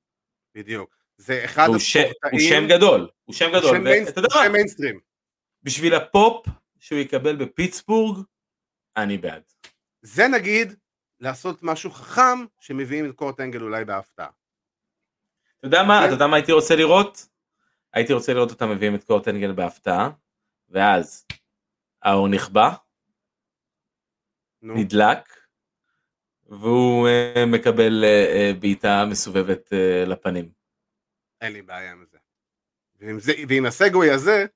בדיוק. זה אחד הוא הספורטאים. הוא שם גדול, הוא שם הוא גדול, מה? שם מיינסטרים. בשביל הפופ שהוא יקבל בפיטסבורג, אני בעד. זה נגיד לעשות משהו חכם שמביאים את קורט אנגל אולי בהפתעה. אתה יודע מה, כן. אתה יודע מה הייתי רוצה לראות? הייתי רוצה לראות אותם מביאים את קורט אנגל בהפתעה, ואז האור נכבה, נו. נדלק, והוא אה, מקבל אה, אה, בעיטה מסובבת לפנים. אין לי בעיה עם זה. ועם, זה, ועם הסגווי הזה,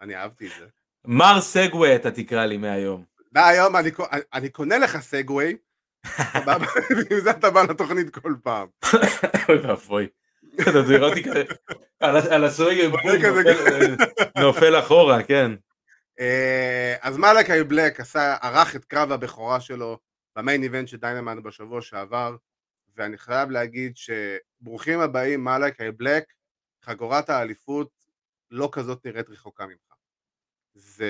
אני אהבתי את זה. מר סגווי אתה תקרא לי מהיום. והיום אני, אני קונה לך סגווי? ועם זה אתה בא לתוכנית כל פעם. אוי ואבוי. אתה תראה אותי כזה, על ה- על הסורגל בום, כזה נופל- אחורה, כן. אה, אז מלאקי בלק עשה, ערך את קרב הבכורה שלו במיין איבנט של דיינמן בשבוע שעבר, ואני חייב להגיד שברוכים הבאים מלאקי בלק, חגורת האליפות לא כזאת נראית רחוקה ממך. זה...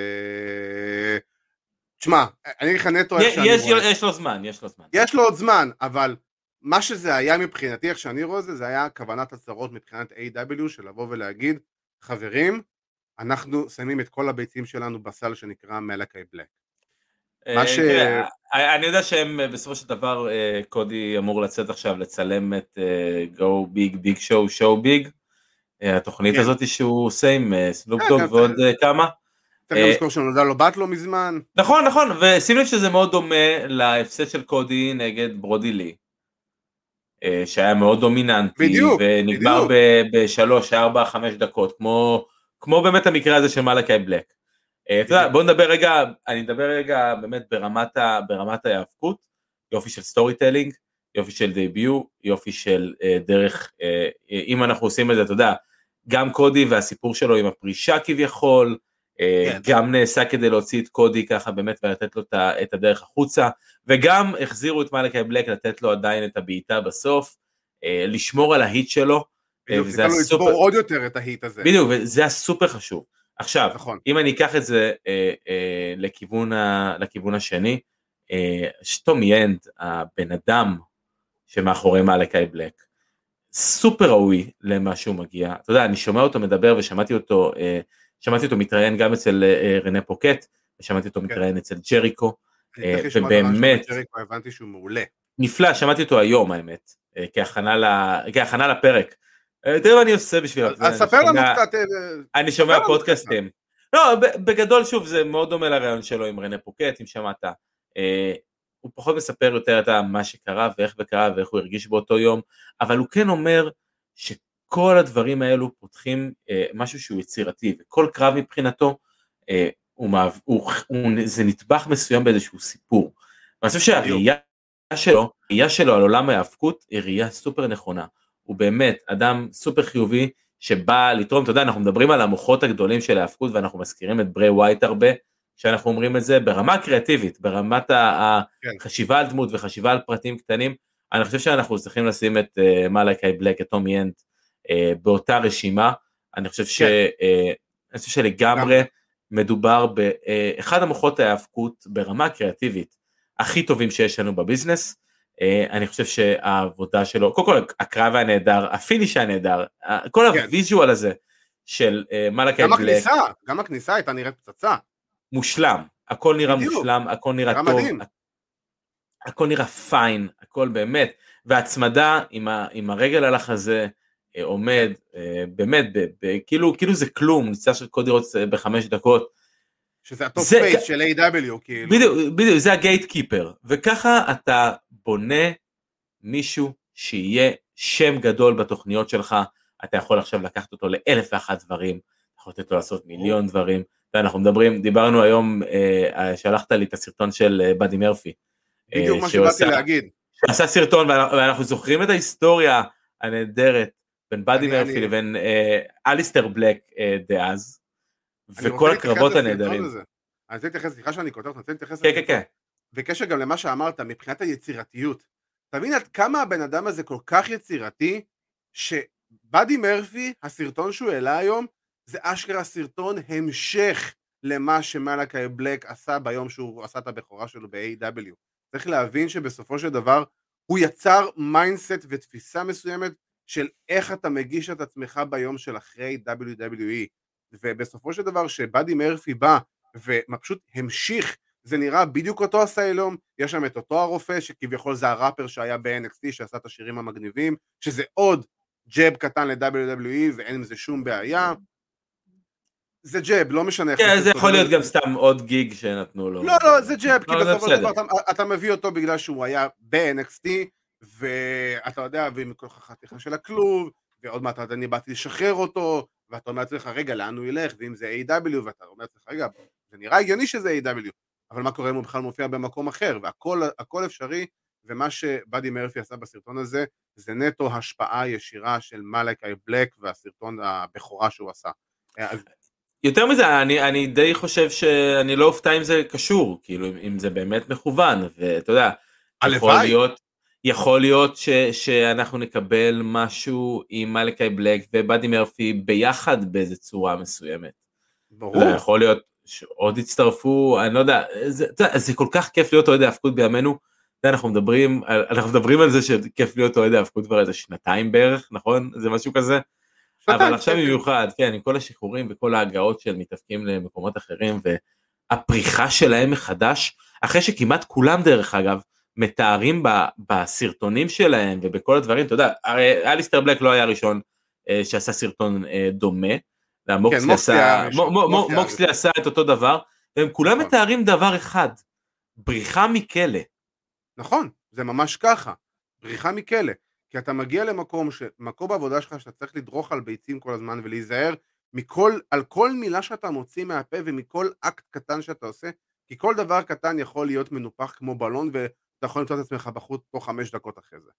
תשמע, אני אגיד לך נטו איך שאני יש- רואה. יש לו זמן, יש לו זמן. יש לו עוד זמן, אבל מה שזה היה מבחינתי, איך שאני רואה את זה, זה היה כוונת הצהרות מבחינת A.W. של לבוא ולהגיד, חברים, אנחנו שמים את כל הביצים שלנו בסל שנקרא מלאקי בלק. מה אה, ש- תראה, אה, אני יודע שהם אה, בסופו של דבר אה, קודי אמור לצאת עכשיו לצלם את אה, Go Big Big Show Show Big, אה, התוכנית כן. הזאת שהוא עושה עם אה, סנופ דוג ועוד. אה, כמה. צריך אה, לזכור שנולדה לו בת לא מזמן. נכון נכון ושים לב שזה מאוד דומה להפסד של קודי נגד Brodie Lee. אה, שהיה מאוד דומיננטי בדיוק, ונגמר בשלוש ארבע חמש דקות כמו כמו באמת המקרה הזה של מלאקי בלק. אה, אתה יודע. בוא נדבר רגע אני אדבר רגע באמת ברמת ה- ברמת ההיאבקות יופי של storytelling יופי של דייביו יופי של אה, דרך אה, אם אנחנו עושים את זה אתה יודע גם קודי והסיפור שלו עם הפרישה כביכול כן. גם נעשה כדי להוציא את קודי ככה באמת ולתת לו את הדרך החוצה וגם החזירו את מלאקי בלק לתת לו עדיין את הבעיטה בסוף אה, לשמור על ההיט שלו בדיוק, וזה ניתן לו הסופר- לצבור עוד יותר את ההיט הזה. בדיוק וזה הסופר חשוב עכשיו נכון. אם אני אקח את זה אה, אה, לכיוון, ה, לכיוון השני, אה, שטום ינד, הבן אדם שמאחורי מלאקי בלק, סופר ראוי למה שהוא מגיע. אתה יודע, אני שומע אותו מדבר ושמעתי אותו, אה, שמעתי אותו מתראיין גם אצל אה, רנה פוקט, ושמעתי אותו כן. מתראיין אצל ג'ריקו, אה, ובאמת- הבנתי שהוא מעולה. נפלא, שמעתי אותו היום האמת. אה, כהכנה, לפרק. אה, תראה מה אני עושה בשביל אז ספר לנו קצת. אה, אני שומע פודקאסטים. לא, בגדול שוב זה מאוד דומה לרעיון שלו עם רנה פוקט, אם שמעת. אה, הוא פחות מספר יותר את מה שקרה ואיך וקרה ואיך הוא הרגיש באותו יום, אבל הוא כן אומר שכל הדברים האלו פותחים אה, משהו שהוא יצירתי, וכל קרב מבחינתו אה, הוא, מעב, הוא, הוא, זה נדבך מסוים באיזשהו סיפור. ואני חושב שהראייה שלו, הראייה שלו על עולם ההיאבקות היא ראייה סופר נכונה. הוא באמת אדם סופר חיובי שבא לתרום, אתה יודע, אנחנו מדברים על המוחות הגדולים של ההאבקות ואנחנו מזכירים את ברי ווייט הרבה, כשאנחנו אומרים את זה ברמה הקריאטיבית, ברמת כן. החשיבה על דמות וחשיבה על פרטים קטנים, אני חושב שאנחנו צריכים לשים את uh, מלאקי בלק, את Tommy End, באותה רשימה, אני חושב, ש, כן. uh, אני חושב שלגמרי מדובר באחד המוחות ההיאבקות ברמה הקריאטיבית הכי טובים שיש לנו בביזנס, אה, אני חושב שהעבודה שלו, קודם כל הקרב היה נהדר, ה finish היה נהדר, כל כן. ה visual הזה של אה, מלאקי גם בלק הכניסה, גם הכניסה הייתה נראית פצצה. מושלם, הכל נראה בדיוק. מושלם, הכל נראה טוב, מדהים. הכל נראה fine, הכל באמת, והצמדה עם, ה, עם הרגל על החזה אה, עומד, אה, באמת, כאילו, כאילו זה כלום, ניצח של קודי רודס אה, בחמש דקות, שזה ה top זה- face של AEW כאילו. בדיוק, בדיוק, זה ה gatekeeper, וככה אתה בונה מישהו שיהיה שם גדול בתוכניות שלך, אתה יכול עכשיו לקחת אותו לאלף ואחת דברים, אתה יכול לתת לו לעשות מיליון דברים, ואנחנו מדברים, דיברנו היום, אה, שלחת לי את הסרטון של אה, באדי מרפי, אה, בדיוק מה שהוא שבאתי עשה- להגיד. שעשה סרטון ואנחנו זוכרים את ההיסטוריה הנהדרת בין באדי מרפי לבין אה, אליסטר בלק אה, דאז, וכל הקרבות הנהדרים. אני רוצה להתייחס, סליחה שאני כותב, אני רוצה להתייחס כן, כן. כן. בקשר גם למה שאמרת, מבחינת היצירתיות. תבין עד כמה הבן אדם הזה כל כך יצירתי, שבאדי מרפי, הסרטון שהוא העלה היום, זה אשכרה סרטון המשך למה שמלאקי בלק עשה ביום שהוא עשה את הבכורה שלו ב-AEW. צריך להבין שבסופו של דבר הוא יצר mindset ותפיסה מסוימת של איך אתה מגיש את עצמך ביום של אחרי WWE. ובסופו של דבר שבאדי מרפי בא ופשוט המשיך זה נראה בדיוק אותו הסיילום, יש שם את אותו הרופא שכביכול זה הראפר שהיה ב-NXT שעשה את השירים המגניבים, שזה עוד ג'אב קטן ל-WWE ואין עם זה שום בעיה. זה ג'אב, לא משנה איך... כן, זה יכול. להיות גם סתם עוד גיג שנתנו לו. לא, לא, זה ג'אב, כי לא, זה בסופו של. דבר אתה מביא אותו בגלל שהוא היה ב-NXT, ואתה יודע, ועם כל החתיכה של הכלוב, ועוד מעט אני באתי לשחרר אותו, ואתה אומר לעצמך, רגע, לאן הוא ילך, ואם זה A.W, ואתה אומר לעצמך, רגע, זה נראה הגיוני שזה A.W, אבל מה קורה אם הוא בכלל מופיע במקום אחר, והכל הכל אפשרי, ומה שבאדי מרפי עשה בסרטון הזה, זה נטו השפעה ישירה של מלאקי בלק והסרטון הבכורה שהוא עשה. אז יותר מזה, אני, אני די חושב שאני לא אופתע אם זה קשור, כאילו אם, זה באמת מכוון, ואתה יודע, יכול. להיות, יכול להיות ש, שאנחנו נקבל משהו עם מלאקי בלק ובאדי מרפי ביחד באיזה צורה מסוימת. ברור. יודע, יכול להיות שעוד יצטרפו, אני לא יודע, זה, יודע, זה כל כך כיף להיות אוהד ההאבקות בימינו, אנחנו מדברים, אנחנו מדברים על זה שכיף להיות אוהד ההאבקות כבר איזה שנתיים בערך, נכון? זה משהו כזה? שנתיים, אבל עכשיו. במיוחד, כן, עם כל השחרורים וכל ההגעות של מתאבקים למקומות אחרים והפריחה שלהם מחדש, אחרי שכמעט כולם דרך אגב מתארים ב- בסרטונים שלהם ובכל הדברים, אתה יודע, הרי אליסטר בלק לא היה הראשון אה, שעשה סרטון אה, דומה, כן, מוקסלי היה עשה, מוקסלי היה מוקסלי עשה את אותו דבר, והם כולם נכון. מתארים דבר אחד, בריחה מכלא. נכון, זה ממש ככה, בריחה מכלא. כי אתה מגיע למקום, ש... מקום בעבודה שלך שאתה צריך לדרוך על ביצים כל הזמן ולהיזהר מכל, על כל מילה שאתה מוציא מהפה ומכל אקט קטן שאתה עושה, כי כל דבר קטן יכול להיות מנופח כמו בלון ואתה יכול למצוא את עצמך בחוץ תוך חמש דקות אחרי זה.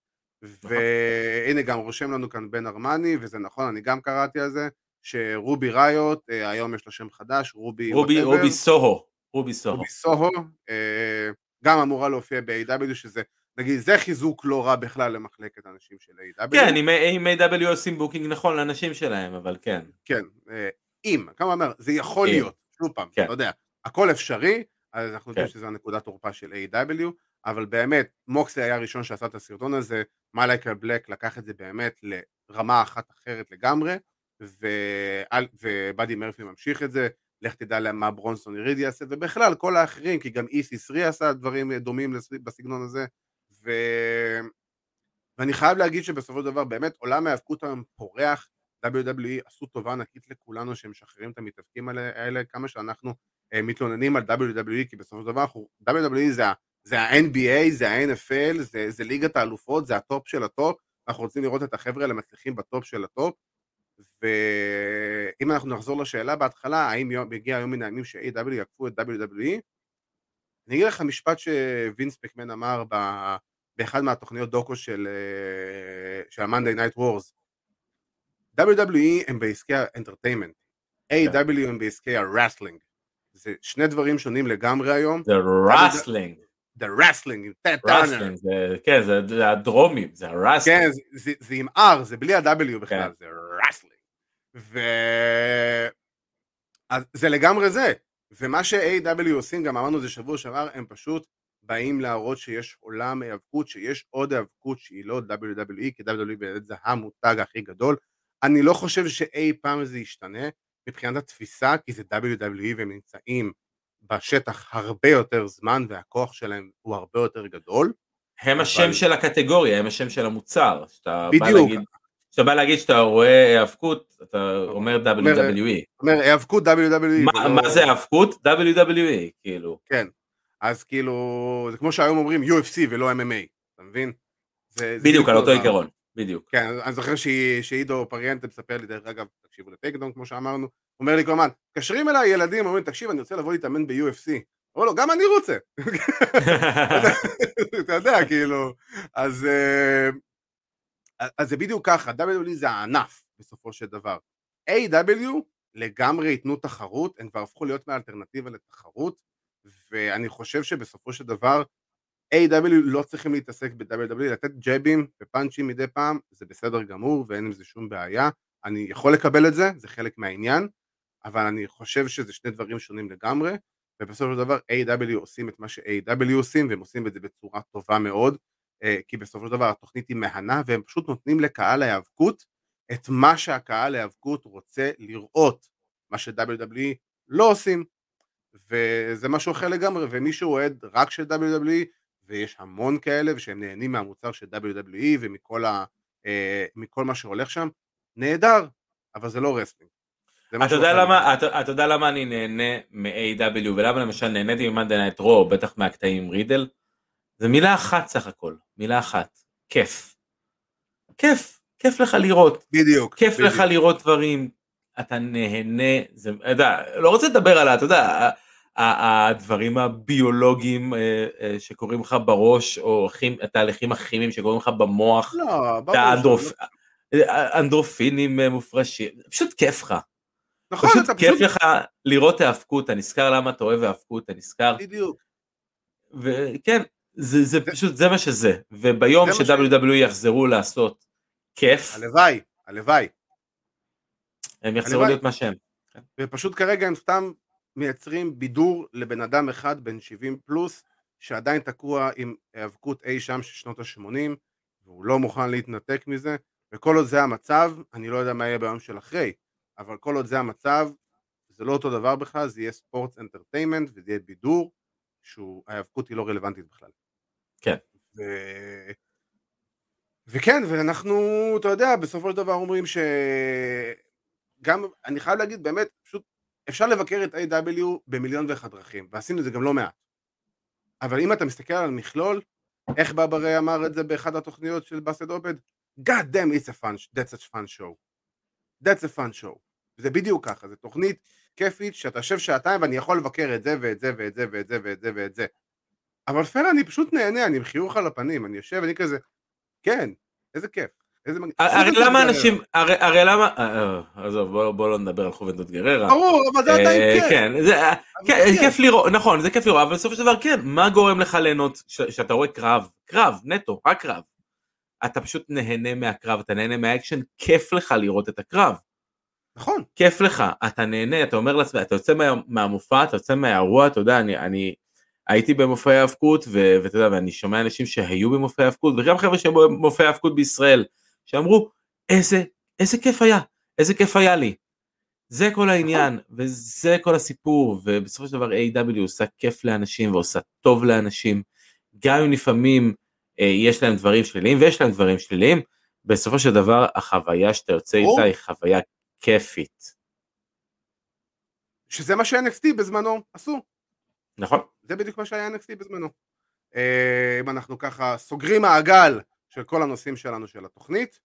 והנה גם רושם לנו כאן בן ארמני, וזה נכון, אני גם קראתי על זה, שרובי ריוט, אה, היום יש לו שם חדש, רובי... רובי. רובי סוהו, רובי סוהו. רובי סוהו, אה, גם אמורה להופיע ב-AEW, שזה, נגיד, זה חיזוק לא רע בכלל למחלקת אנשים של AEW כן, אם- AEW עושים booking נכון לאנשים שלהם, אבל כן. כן, אה, אם, כמה אומר, זה יכול. להיות, שוב פעם, כן. אתה יודע, הכל אפשרי, אז אנחנו יודעים כן. שזו הנקודת תורפה של AEW, אבל באמת, מוקסלי היה הראשון שעשה את הסרטון הזה, מייקל בלק לקח את זה באמת לרמה אחת אחרת לגמרי, ובאדי מרפי ממשיך את זה, לך תדע מה ברונסון ריד יעשה, ובכלל כל האחרים, כי גם E.C.3 עשה דברים דומים לס- בסגנון הזה, ו... ואני חייב להגיד שבסופו של דבר באמת עולם ההיאבקות היום פורח, WWE עשו טובה ענקית לכולנו שהם משחררים את המתאבקים האלה, האלה כמה שאנחנו אה, מתלוננים על WWE, כי בסופו של דבר אנחנו, WWE זה, זה ה-NBA, זה ה-NFL, זה, זה ליגת האלופות, זה ה top של ה top, אנחנו רוצים לראות את החבר'ה האלה מצליחים ב top של ה top, ואם אנחנו נחזור לשאלה בהתחלה, האם יום, יגיע היום מן הימים ש-AEW יעקפו את WWE, אני אגיד לך משפט שווינס מקמן אמר ב... באחד מהתוכניות docu של, של ה-Monday Night Wars. WWE הם בעסקי ה entertainment, AEW הם בעסקי ה wrestling. זה שני דברים שונים לגמרי היום. זה רסלינג. זה רסלינג, עם רסלינג, כן, זה, זה הדרומים, זה ה wrestling. כן, זה, זה, זה עם R, זה בלי ה-W בכלל, כן. זה wrestling. ו... אז זה לגמרי זה. ומה ש-AEW עושים, גם אמרנו את זה שבוע שעבר, הם פשוט באים להראות שיש עולם היאבקות, שיש עוד היאבקות שהיא לא WWE, כי WWE באמת זה המותג הכי גדול. אני לא חושב שאי פעם זה ישתנה מבחינת התפיסה, כי זה WWE והם נמצאים בשטח הרבה יותר זמן והכוח שלהם הוא הרבה יותר גדול. הם אבל... השם של הקטגוריה, הם השם של המוצר. בדיוק. כשאתה בא להגיד שאתה רואה היאבקות, אתה אומר WWE. אומר היאבקות WWE. מה, מה זה היאבקות? WWE, כאילו. כן, אז כאילו, זה כמו שהיום אומרים UFC ולא MMA, אתה מבין? זה, בדיוק, על אותו עיקרון, בדיוק. כן, אני זוכר שעידו פריאנטה מספר לי, דרך אגב, תקשיבו לטייקדון כמו שאמרנו, אומר לי כל הזמן, מתקשרים אליי ילדים, אומרים, תקשיב, אני רוצה לבוא להתאמן ב-UFC. אומר לו, גם אני רוצה. אתה יודע, כאילו, אז, אה, אז זה בדיוק ככה, WWE זה הענף בסופו של דבר. A.W. לגמרי ייתנו תחרות, הם כבר הפכו להיות מאלטרנטיבה לתחרות, ואני חושב שבסופו של דבר A.W. לא צריכים להתעסק ב-WWE, לתת ג'אבים ופאנצ'ים מדי פעם, זה בסדר גמור ואין עם זה שום בעיה, אני יכול לקבל את זה, זה חלק מהעניין, אבל אני חושב שזה שני דברים שונים לגמרי, ובסופו של דבר A.W. עושים את מה ש-A.W. עושים, והם עושים את זה בצורה טובה מאוד, אה, כי בסופו של דבר התוכנית היא מהנה, והם פשוט נותנים לקהל ההיאבקות את מה שהקהל ההיאבקות רוצה לראות, מה ש-WWE לא עושים, וזה משהו אחר לגמרי, ומי שאוהד רק של WWE, ויש המון כאלה, ושהם נהנים מהמוצר של WWE ומכל ה, אה, מה שהולך שם, נהדר, אבל זה לא wrestling. אתה יודע, למה, אתה, אתה יודע למה אני נהנה מ-AEW ולמה למשל נהניתי מ Monday Night Raw, בטח מהקטעים רידל? זה מילה אחת סך הכל, מילה אחת, כיף. כיף, כיף לך לראות. בדיוק. כיף בדיוק. לך לראות דברים, אתה נהנה, זה, אתה יודע, לא רוצה לדבר על ה... אתה יודע, הדברים הביולוגיים אה, אה, שקורים לך בראש, או התהליכים הכימיים שקורים לך במוח, לא, ברור. אנדרופינים אה, מופרשים, פשוט כיף לך. נכון, פשוט אתה כיף פשוט... לך לראות האבקות, אתה נזכר למה אתה אוהב האבקות, אתה נזכר. בדיוק. וכן, זה, זה פשוט, זה מה שזה. וביום ש-WWE יחזרו לעשות כיף. הלוואי, הלוואי. הם יחזרו להיות מה שהם. ופשוט כרגע הם סתם מייצרים בידור לבן אדם אחד בן 70 פלוס שעדיין תקוע עם היאבקות אי שם של שנות ה-80 והוא לא מוכן להתנתק מזה וכל עוד זה המצב, אני לא יודע מה יהיה ביום של אחרי אבל כל עוד זה המצב זה לא אותו דבר בכלל, זה יהיה ספורט אנטרטיימנט וזה יהיה בידור שההיאבקות היא לא רלוונטית בכלל. כן. ו... וכן, ואנחנו, אתה יודע, בסופו של דבר אומרים שגם, אני חייב להגיד, באמת, פשוט אפשר לבקר את A.W. במיליון ואחת דרכים, ועשינו את זה גם לא מעט. אבל אם אתה מסתכל על מכלול, איך בברי אמר את זה באחד התוכניות של באסד עובד? God damn it's a fun, that's a fun show. That's a fun show. זה בדיוק ככה, זו תוכנית כיפית שאתה יושב שעתיים ואני יכול לבקר את זה ואת זה ואת זה ואת זה ואת זה ואת זה. אבל פייר אני פשוט נהנה, אני עם חיוך על הפנים, אני יושב, אני כזה, כן, איזה כיף. הרי למה אנשים, הרי למה, אה, אה, עזוב בוא לא נדבר על חובנטוד גררה. ברור, אבל זה עדיין אה, כיף. כן, כיף לראות, נכון, זה כיף לראות, אבל בסופו של דבר כן, מה גורם לך ליהנות שאתה רואה קרב, קרב, נטו, רק קרב. אתה פשוט נהנה מהקרב, אתה נהנה מהאקשן, כיף לך לראות את הקרב. נכון. כיף לך, אתה נהנה, אתה אומר לעצמך, אתה יוצא מהמופע, אתה יוצא מהאירוע, אתה יודע, אני הייתי במופעי האבקות, ואתה יודע, ואני שומע אנשים שהיו במופעי האבקות, וגם חבר'ה שהם במופעי האבקות בישראל. שאמרו איזה, איזה כיף היה, איזה כיף היה לי. זה כל העניין וזה כל הסיפור ובסופו של דבר A.W. עושה כיף לאנשים ועושה טוב לאנשים גם אם לפעמים יש להם דברים שליליים ויש להם דברים שליליים, בסופו של דבר החוויה שאתה יוצא איתה היא חוויה כיפית. שזה מה ש-NXT בזמנו עשו. נכון. זה בדיוק מה שהיה NXT בזמנו. אה, אם אנחנו ככה סוגרים מעגל של כל הנושאים שלנו של התוכנית,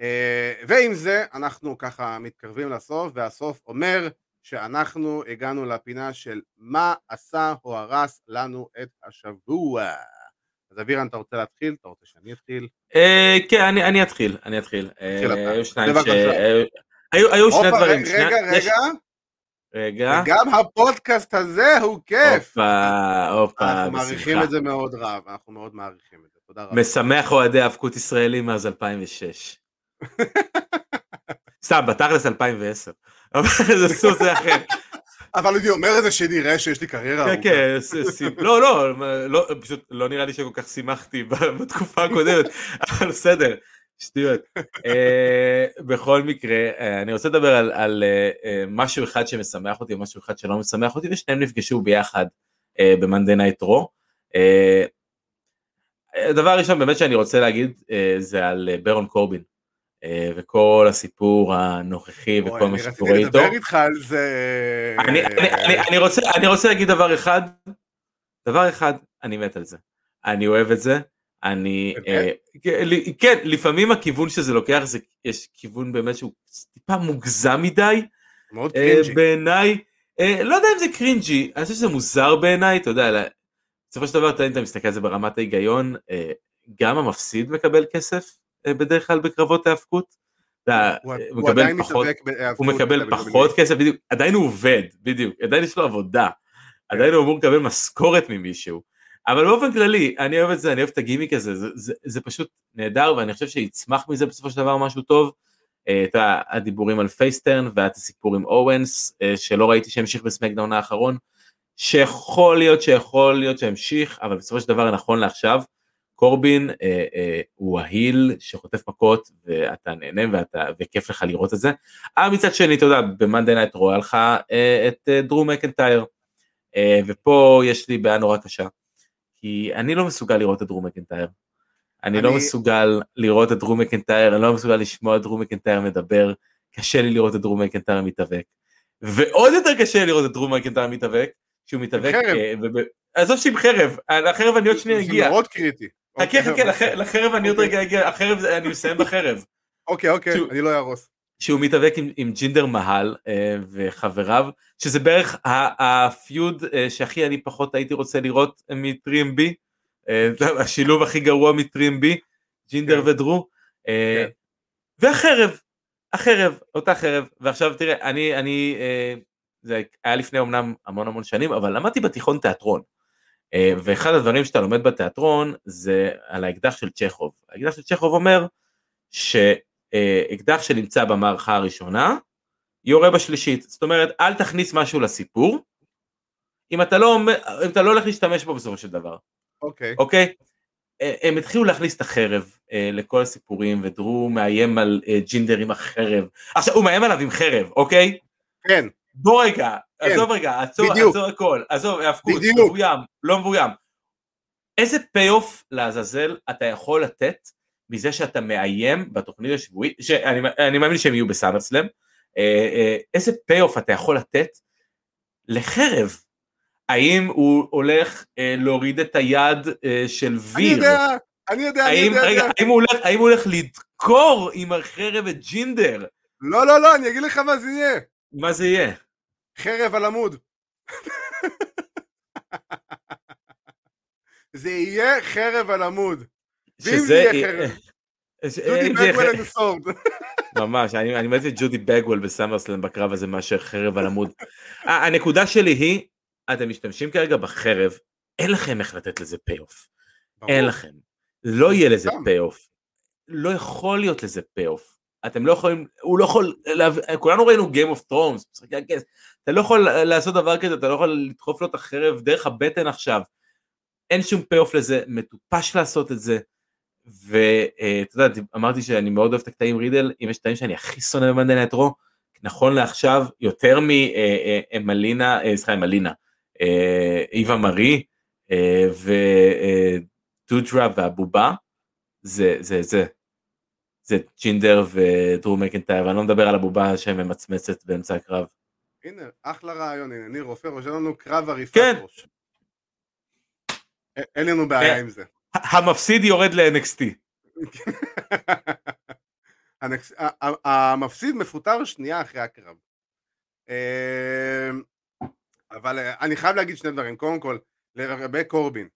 אה, ועם זה אנחנו ככה מתקרבים לסוף, והסוף אומר שאנחנו הגענו לפינה של מה עשה או הרס לנו את השבוע. אז אבירן, אתה רוצה להתחיל? אתה רוצה שאני אתחיל? אה, כן, אני אתחיל, אני אתחיל. היו שניים ש... היו שני דברים. רגע, רגע. רגע. וגם הפודקאסט הזה הוא כיף. הופה, הופה, בשמחה. אנחנו מעריכים את זה מאוד רב, אנחנו מאוד מעריכים את זה, תודה רבה. משמח אוהדי האבקות ישראלים מאז 2006. סתם, בתכלס 2010. אבל זה סוס זה אחר. אבל אני אומר את זה שנראה שיש לי קריירה ארוכה. כן, כן, לא, לא, פשוט לא נראה לי שכל כך שימחתי בתקופה הקודמת, אבל בסדר. שטויות. uh, בכל מקרה, uh, אני רוצה לדבר על, uh, משהו אחד שמשמח אותי ומשהו אחד שלא משמח אותי, ושניהם נפגשו ביחד Night Raw. Uh, הדבר הראשון באמת שאני רוצה להגיד uh, זה על uh, ברון קורבין. uh, וכל הסיפור הנוכחי וכל מה שקורה איתו. אני רציתי לדבר איתך על זה. אני, אני, אני, אני, רוצה, אני רוצה להגיד דבר אחד, דבר אחד, אני מת על זה. אני אוהב את זה, אני, אה, כן, לפעמים הכיוון שזה לוקח, זה, יש כיוון באמת שהוא טיפה מוגזם מדי, מאוד אה, cringy. בעיניי, אה, לא יודע אם זה cringy, אני חושב שזה מוזר בעיניי, אתה יודע, בסופו של דבר אתה מסתכל על זה ברמת ההיגיון, גם המפסיד מקבל כסף בדרך כלל בקרבות ההאבקות. הוא, הוא עדיין פחות, הוא מקבל פחות כסף, בדיוק, עדיין הוא עובד, בדיוק, עדיין יש לו עבודה, כן. עדיין הוא אמור לקבל משכורת ממישהו. אבל באופן כללי, אני אוהב את זה, אני אוהב את הגימיק הזה, זה, זה, זה פשוט נהדר, ואני חושב שיצמח מזה בסופו של דבר משהו טוב. אה, את הדיבורים על face turn ואת הסיפור עם אוונס, אה, שלא ראיתי שהמשיך בסמקדאון האחרון, שיכול להיות שיכול להיות שהמשיך, אבל בסופו של דבר נכון לעכשיו, קורבין אה, אה, הוא ה heel שחוטף מכות ואתה נהנה ואתה, וכיף לך לראות את זה. אבל מצד שני, אתה יודע, ב Monday Night Raw לך אה, את אה, דרו מקנטייר, אה, ופה יש לי בעיה נורא קשה. כי אני לא מסוגל לראות את דרו מקנטייר. אני, אני לא מסוגל לראות את דרו מקנטייר, אני לא מסוגל לשמוע את דרו מקנטייר מדבר, קשה לי לראות את דרו מקנטייר מתאבק. ועוד יותר קשה לראות את דרו מקנטייר מתאבק, שהוא מתאבק, אה, עזוב שעם חרב, לחרב אני עוד שנייה אגיע. זה מאוד קריטי. חכה אוקיי, חכה, לחרב אני עוד אוקיי. רגע אגיע, החרב, אני מסיים בחרב. אוקיי אוקיי, אני לא אהרוס. שהוא מתאבק עם, עם ג'ינדר מהל אה, וחבריו, שזה בערך הפיוד אה, שהכי אני פחות הייתי רוצה לראות מטרים בי, אה, השילוב הכי גרוע מטרים בי, ג'ינדר כן. ודרו, אה, כן. והחרב, החרב, אותה חרב, ועכשיו תראה, אני, אני, אה, זה היה לפני אמנם המון המון שנים, אבל למדתי בתיכון תיאטרון. אה, ואחד הדברים שאתה לומד בתיאטרון זה על האקדח של צ'כוב. האקדח של צ'כוב אומר ש... אה, אקדח שנמצא במערכה הראשונה, יורה בשלישית. זאת אומרת, אל תכניס משהו לסיפור, אם אתה לא, אם אתה לא הולך להשתמש בו בסופו של דבר. אוקיי. Okay. אוקיי? אה, הם התחילו להכניס את החרב אה, לכל הסיפורים, ודרו מאיים על ג'ינדר עם החרב. עכשיו, הוא מאיים עליו עם חרב, אוקיי? כן. בוא רגע, כן. עזוב רגע, עצור, בדיוק. עצור הכל, עזוב, האבקות, מבוים, לא מבוים. איזה payoff לעזאזל אתה יכול לתת מזה שאתה מאיים בתוכנית השבועית, שאני מאמין שהם יהיו בסאמרסלאם, אה, אה, איזה payoff אתה יכול לתת לחרב? האם הוא הולך אה, להוריד את היד של ויר? אני יודע, אני יודע, האם, אני יודע. רגע, האם הוא, הולך, האם הוא הולך לדקור עם החרב את ג'ינדר? לא, לא, לא, אני אגיד לך מה זה יהיה. מה זה יהיה? חרב על עמוד. זה יהיה חרב על עמוד. שזה... ג'ודי בגוול הסורד. ממש, אני מת את ג'ודי בגוול בסמרסלם בקרב הזה מאשר חרב על עמוד. הנקודה שלי היא, אתם משתמשים כרגע בחרב, אין לכם איך לתת לזה payoff. אין לכם. לא יהיה לזה payoff. לא יכול להיות לזה payoff. אתם לא יכולים, הוא לא יכול, כולנו ראינו Game of Thrones, אתה לא יכול לעשות דבר כזה, אתה לא יכול לדחוף לו את החרב דרך הבטן עכשיו. אין שום payoff לזה, מטופש לעשות את זה. ואתה יודע, אמרתי שאני מאוד אוהב את הקטעים רידל, אם יש קטעים שאני הכי שונא ב Monday Night Raw, נכון לעכשיו, יותר ממלינה, סליחה, מלינה, איווה מרי, הדודרה והבובה, זה זה זה. זה ג'ינדר ודרו מקנטייר, ואני לא מדבר על הבובה שממצמצת באמצע הקרב. הנה, אחלה רעיון, הנה, ניר רופא רושם לנו קרב עריפת כן. ראש. אין לנו בעיה עם זה. המפסיד יורד ל-NXT. המפסיד מפוטר שנייה אחרי הקרב. אמ, אבל אה, אני חייב להגיד שני דברים, קודם כל, לגבי קורבין,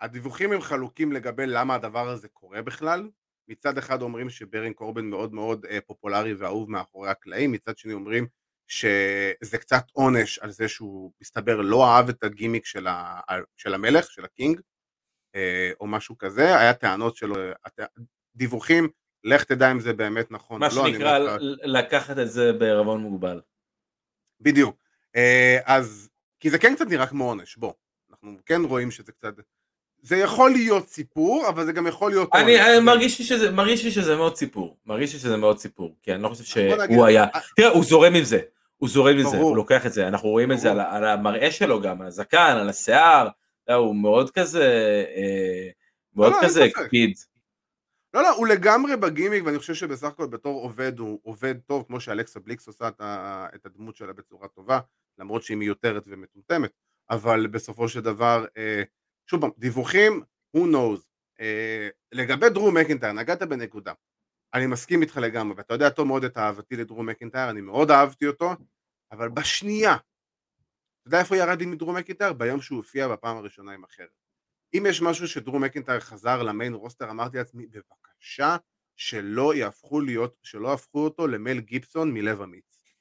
הדיווחים הם חלוקים לגבי למה הדבר הזה קורה בכלל, מצד אחד אומרים שברין קורבין מאוד מאוד אה, פופולרי ואהוב מאחורי הקלעים, מצד שני אומרים שזה קצת עונש על זה שהוא מסתבר לא אהב את הגימיק של, ה, של המלך, של הקינג, אה, או משהו כזה, היה טענות שלו, דיווחים, לך תדע אם זה באמת נכון. מה לא, שנקרא אומר לך- ל- לקחת את זה בערבון מוגבל. בדיוק. אה, אז, כי זה כן קצת נראה כמו עונש, בוא. אנחנו כן רואים שזה קצת... זה יכול להיות סיפור, אבל זה גם יכול להיות אני מרגיש לי שזה מרגיש לי שזה מאוד סיפור. מרגיש לי שזה מאוד סיפור כי אני לא חושב שהוא היה אה, תראה הוא זורם עם זה. הוא זורם עם זה. הוא לוקח את זה. אנחנו רואים את זה על המראה שלו גם על הזקן על השיער. יודע, הוא מאוד כזה אה, מאוד לא, אין כזה. הקפיד. לא, לא, הוא לגמרי בגימיק, ואני חושב שבסך הכל בתור עובד הוא עובד טוב, כמו שאלכסה בליקס עושה את הדמות שלה בצורה טובה, למרות שהיא מיותרת ומטומטמת, אבל בסופו של דבר, אה, שוב פעם, דיווחים, who knows. אה, לגבי דרו מקינטייר, נגעת בנקודה. אני מסכים איתך לגמרי, ואתה יודע טוב מאוד את אהבתי לדרו מקינטייר, אני מאוד אהבתי אותו, אבל בשנייה, אתה יודע איפה ירד לי מדרו מקינטייר? ביום שהוא הופיע בפעם הראשונה עם אחרת. אם יש משהו שדרו מקינטייר חזר למיין רוסטר, אמרתי לעצמי, בבקשה, שלא יהפכו להיות, שלא יהפכו אותו למל גיבסון מלב אמיץ.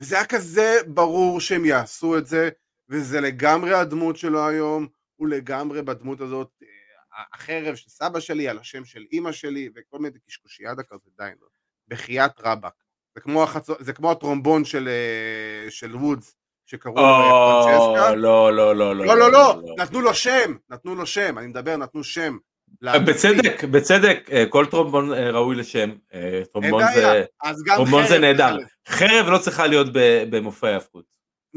וזה היה כזה ברור שהם יעשו את זה, וזה לגמרי הדמות שלו היום, הוא לגמרי בדמות הזאת, אה, החרב של סבא שלי, על השם של אימא שלי, וכל מיני קשקושיאדה כזה, די, לא. בחייאת רבאק. זה כמו, החצו, זה כמו הטרומבון של, אה, של וודס, שקראו לו אה, פרנצ'סקה. או, לא לא לא לא, לא, לא, נתנו לו שם, נתנו לו שם, אני מדבר, נתנו שם. בצדק בצדק אה, כל טרומבון אה, ראוי לשם אה, טרומבון זה טרומבון זה נהדר. חרב לא צריכה להיות במופעי ההאבקות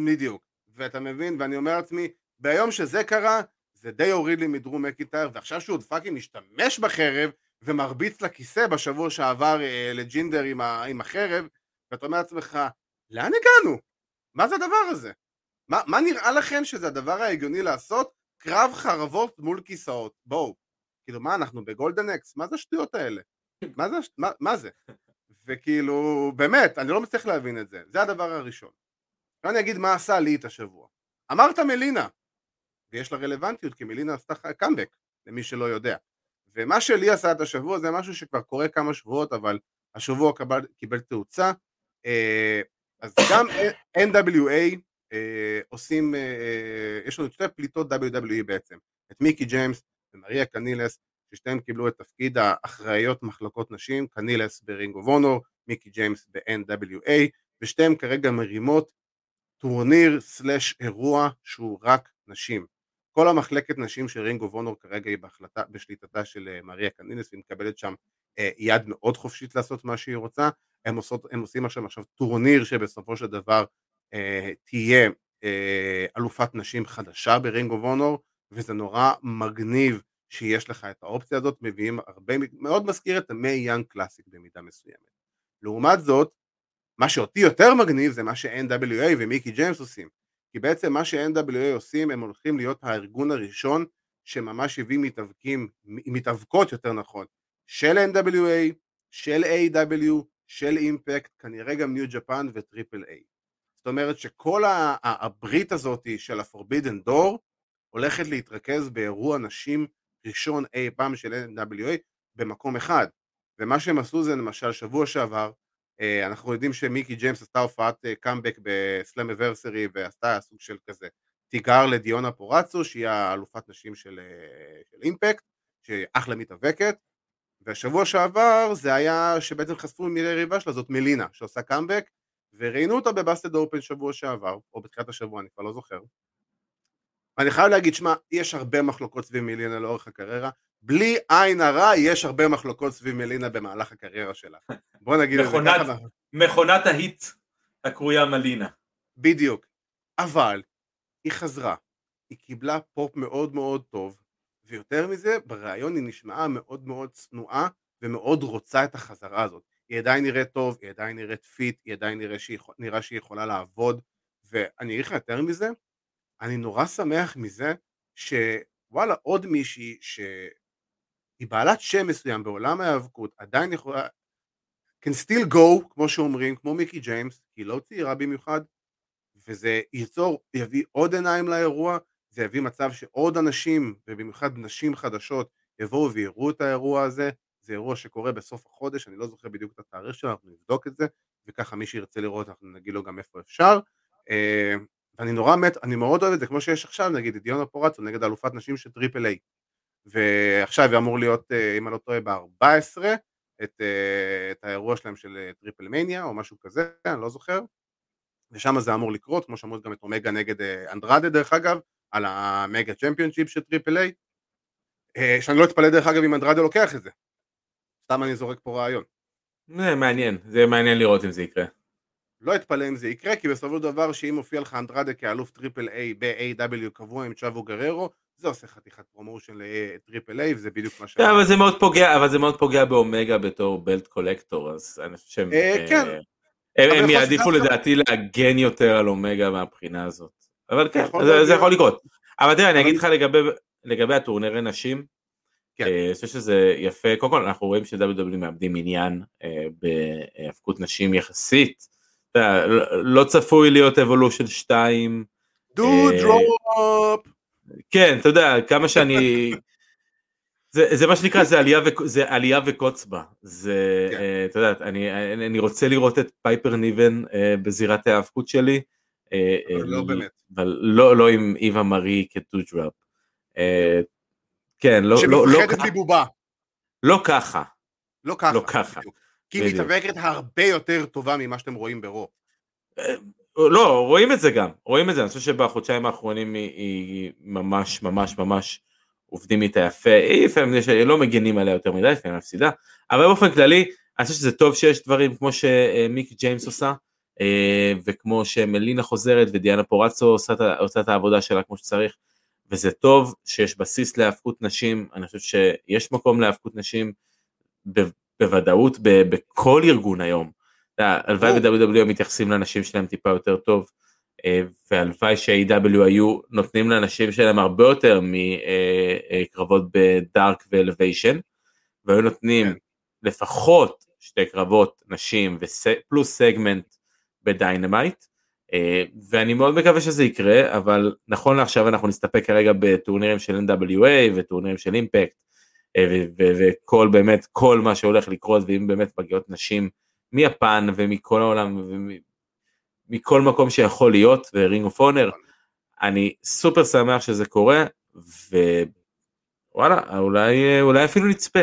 בדיוק, ואתה מבין, ואני אומר לעצמי, ביום שזה קרה, זה די הוריד לי מדרו מקינטייר, ועכשיו שהוא עוד fucking משתמש בחרב, ומרביץ לכיסא בשבוע שעבר אה, לג'ינדר עם, ה, עם החרב, ואתה אומר לעצמך, לאן הגענו? מה זה הדבר הזה? מה, מה נראה לכם שזה הדבר ההגיוני לעשות? קרב חרבות מול כיסאות, בואו. כאילו, מה, אנחנו בגולדן אקס? מה זה השטויות האלה? מה זה, מה, מה זה? וכאילו, באמת, אני לא מצליח להבין את זה. זה הדבר הראשון. עכשיו אני אגיד מה עשה לי את השבוע. אמרת מלינה, ויש לה רלוונטיות, כי מלינה עשתה קאמבק, למי שלא יודע. ומה שלי עשה את השבוע זה משהו שכבר קורה כמה שבועות, אבל השבוע קבל, קיבל תאוצה. אה, אז גם NWA אה, עושים, אה, יש לנו שתי פליטות WWE בעצם, את מיקי ג'יימס ומריה קנילס, ששתיהם קיבלו את תפקיד האחראיות מחלקות נשים, קנילס ברינג אוף אונור, מיקי ג'יימס ב-NWA, ושתיהם כרגע מרימות טורניר slash אירוע שהוא רק נשים. כל המחלקת נשים של רינג אוף אונור כרגע היא בהחלטה, בשליטתה של אה, מריה קנילס והיא מקבלת שם אה, יד מאוד חופשית לעשות מה שהיא רוצה. הם, עושות, הם עושים עכשיו, עכשיו טורניר שבסופו של דבר אה, תהיה אה, אלופת נשים חדשה ברינג אוף אונור וזה נורא מגניב שיש לך את האופציה הזאת, מביאים הרבה, מאוד מזכיר את המי יאנג קלאסיק במידה מסוימת. לעומת זאת, מה שאותי יותר מגניב זה מה ש-NWA ומיקי ג'יימס עושים. כי בעצם מה ש-NWA עושים, הם הולכים להיות הארגון הראשון שממש הביא מתאבקים, מתאבקות יותר נכון, של NWA, של AEW, של אימפקט, כנראה גם ניו ג'פן וטריפל איי. זאת אומרת שכל הברית הזאת של ה-Forbidden Door הולכת להתרכז באירוע נשים ראשון אי פעם של NWA במקום אחד. ומה שהם עשו זה למשל שבוע שעבר, אנחנו יודעים שמיקי ג'יימס עשתה הופעת קאמבק בסלאם אברסרי ועשתה סוג של כזה תיגר לדיונה פורצו שהיא האלופת נשים של, אה, של אימפקט, שהיא אחלה מתאבקת, והשבוע שעבר זה היה שבעצם חשפו מי היריבה שלה, זאת מלינה, שעושה קאמבק, וראיינו אותה בבאסטד אופן שבוע שעבר, או בתחילת השבוע, אני כבר לא זוכר. אני חייב להגיד, שמע, יש הרבה מחלוקות סביב מלינה לאורך הקריירה, בלי עין הרע, יש הרבה מחלוקות סביב מלינה במהלך הקריירה שלה. בוא נגיד את זה ככה. מכונת ה heat הקרויה מלינה. בדיוק. אבל היא חזרה, היא קיבלה פופ מאוד מאוד טוב, ויותר מזה, בריאיון היא נשמעה מאוד מאוד צנועה ומאוד רוצה את החזרה הזאת. היא עדיין נראית טוב, היא עדיין נראית fit, היא עדיין נראה שהיא, נראה שהיא יכולה לעבוד, ואני אגיד לך יותר מזה, אני נורא שמח מזה שוואלה עוד מישהי שהיא בעלת שם מסוים בעולם ההיאבקות, עדיין יכולה, can still go, כמו שאומרים, כמו מיקי ג'יימס, היא לא צעירה במיוחד, וזה ייצור, יביא עוד עיניים לאירוע, זה יביא מצב שעוד אנשים, ובמיוחד נשים חדשות, יבואו ויראו את האירוע הזה, זה אירוע שקורה בסוף החודש, אני לא זוכר בדיוק את התאריך שלו, אנחנו נבדוק את זה, וככה מי שירצה לראות אנחנו נגיד לו גם איפה אפשר. אה, ואני נורא מת, אני מאוד אוהב את זה, כמו שיש עכשיו נגיד את דיאונה פוראצו נגד אלופת נשים של טריפל איי. ועכשיו אמור להיות, אה, אם אני לא טועה, ב-14, את, אה, את האירוע שלהם של טריפל מניה או משהו כזה, אני לא זוכר. ושם זה אמור לקרות, כמו שאמרו גם את אומגה נגד אנדרדה דרך אגב, על ה Mega Championship של טריפל איי. שאני לא אתפלא דרך אגב אם אנדרדה לוקח את זה. סתם אני זורק פה רעיון. זה מעניין, זה מעניין לראות אם זה יקרה. לא אתפלא אם זה יקרה, כי בסופו של דבר שאם מופיע לך אנדרדה כאלוף טריפל איי ב-AEW קבוע עם צ'אבו גררו, זה עושה חתיכת promotion לטריפל איי וזה בדיוק מה ש... אבל זה מאוד פוגע, אבל זה מאוד פוגע באומגה בתור belt collector, אז אני חושב שהם... אה, כן. הם יעדיפו לדעתי להגן יותר על אומגה מהבחינה הזאת. אבל כן, זה יכול לקרות. אבל תראה, אני אגיד לך לגבי הטורנירי נשים, כן. אה, אני חושב שזה יפה, קודם כל אנחנו רואים ש-WW מאבדים עניין אה, בהאבקות נשים יחסית, לא, לא צפוי להיות Evolution 2. Doudrop. כן, אתה יודע, כמה שאני... זה, זה מה שנקרא, זה עלייה, ו, זה עלייה וקוץ בה. זה, כן. uh, אתה יודע, אני, אני רוצה לראות את פייפר ניבן uh, בזירת ההאבקות שלי. Uh, אבל לא באמת. אבל לא, לא עם איווה מארי כטו-דראפ. Uh, כן, לא, לא, לא, שמפחדת מבובה. לא ככה. לא ככה. לא ככה. כי היא מתאבקת הרבה יותר טובה ממה שאתם רואים ברוב. לא, רואים את זה גם, רואים את זה, אני חושב שבחודשיים האחרונים היא, היא ממש ממש ממש עובדים איתה יפה, היא לפעמים לא מגנים עליה יותר מדי, לפעמים מפסידה, אבל באופן כללי, אני חושב שזה טוב שיש דברים כמו שמיק ג'יימס עושה, אה, וכמו שמלינה חוזרת ודיאנה פורצו עושה, עושה את העבודה שלה כמו שצריך, וזה טוב שיש בסיס להאבקות נשים, אני חושב שיש מקום להאבקות נשים בוודאות בכל ארגון היום. הלוואי ו-WW מתייחסים לנשים שלהם טיפה יותר טוב, אה, והלוואי ש-AW היו נותנים לנשים שלהם הרבה יותר מקרבות בדארק ואלוויישן, והיו נותנים כן. לפחות שתי קרבות נשים פלוס סגמנט ב Dynamite, אה, ואני מאוד מקווה שזה יקרה, אבל נכון לעכשיו אנחנו נסתפק כרגע בטורנירים של NWA וטורנירים של Impact, אה, וכל באמת, כל מה שהולך לקרות, ואם באמת מגיעות נשים מיפן ומכל העולם ומכל מקום שיכול להיות, ו Ring of Honor, אני סופר שמח שזה קורה, ווואלה, אולי, אולי אפילו נצפה.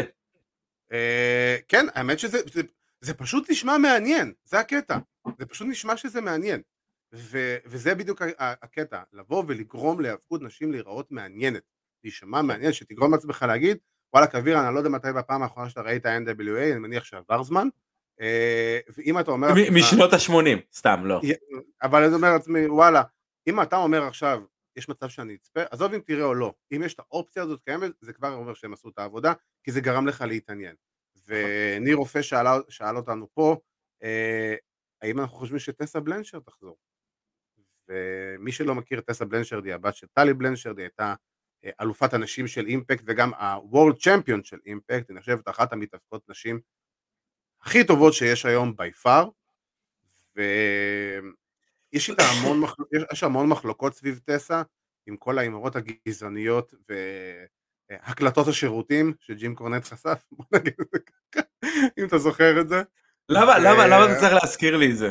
אה, כן, האמת שזה זה, זה פשוט נשמע מעניין, זה הקטע, זה פשוט נשמע שזה מעניין. ו, וזה בדיוק הקטע, לבוא ולגרום להיאבקות נשים להיראות מעניינת, להישמע מעניין, שתגרום לעצמך להגיד, וואלה קביר, אני לא יודע מתי בפעם האחרונה שאתה ראית NWA, אני מניח שעבר זמן, ואם אתה אומר... משנות ה-80, סתם, לא. אבל אני אומר לעצמי, וואלה, אם אתה אומר עכשיו, יש מצב שאני אצפה, עזוב אם תראה או לא, אם יש את האופציה הזאת קיימת, זה כבר אומר שהם עשו את העבודה, כי זה גרם לך להתעניין. וניר רופא שאל, שאל אותנו פה, אה, האם אנחנו חושבים שטסה בלנשר תחזור? ומי שלא מכיר, טסה בלנשרד היא הבת של טלי בלנשרד, היא הייתה אה, אלופת הנשים של אימפקט וגם ה-World Champion של אימפקט, היא נחשבת אחת המתאבקות נשים הכי טובות שיש היום בי פאר, ויש המון, מחל... יש המון מחלוקות סביב טסה, עם כל האמרות הגזעניות והקלטות השירותים שג'ים קורנט חשף, בוא נגיד את זה ככה, אם אתה זוכר את זה. למה, למה, למה אתה צריך להזכיר לי את זה?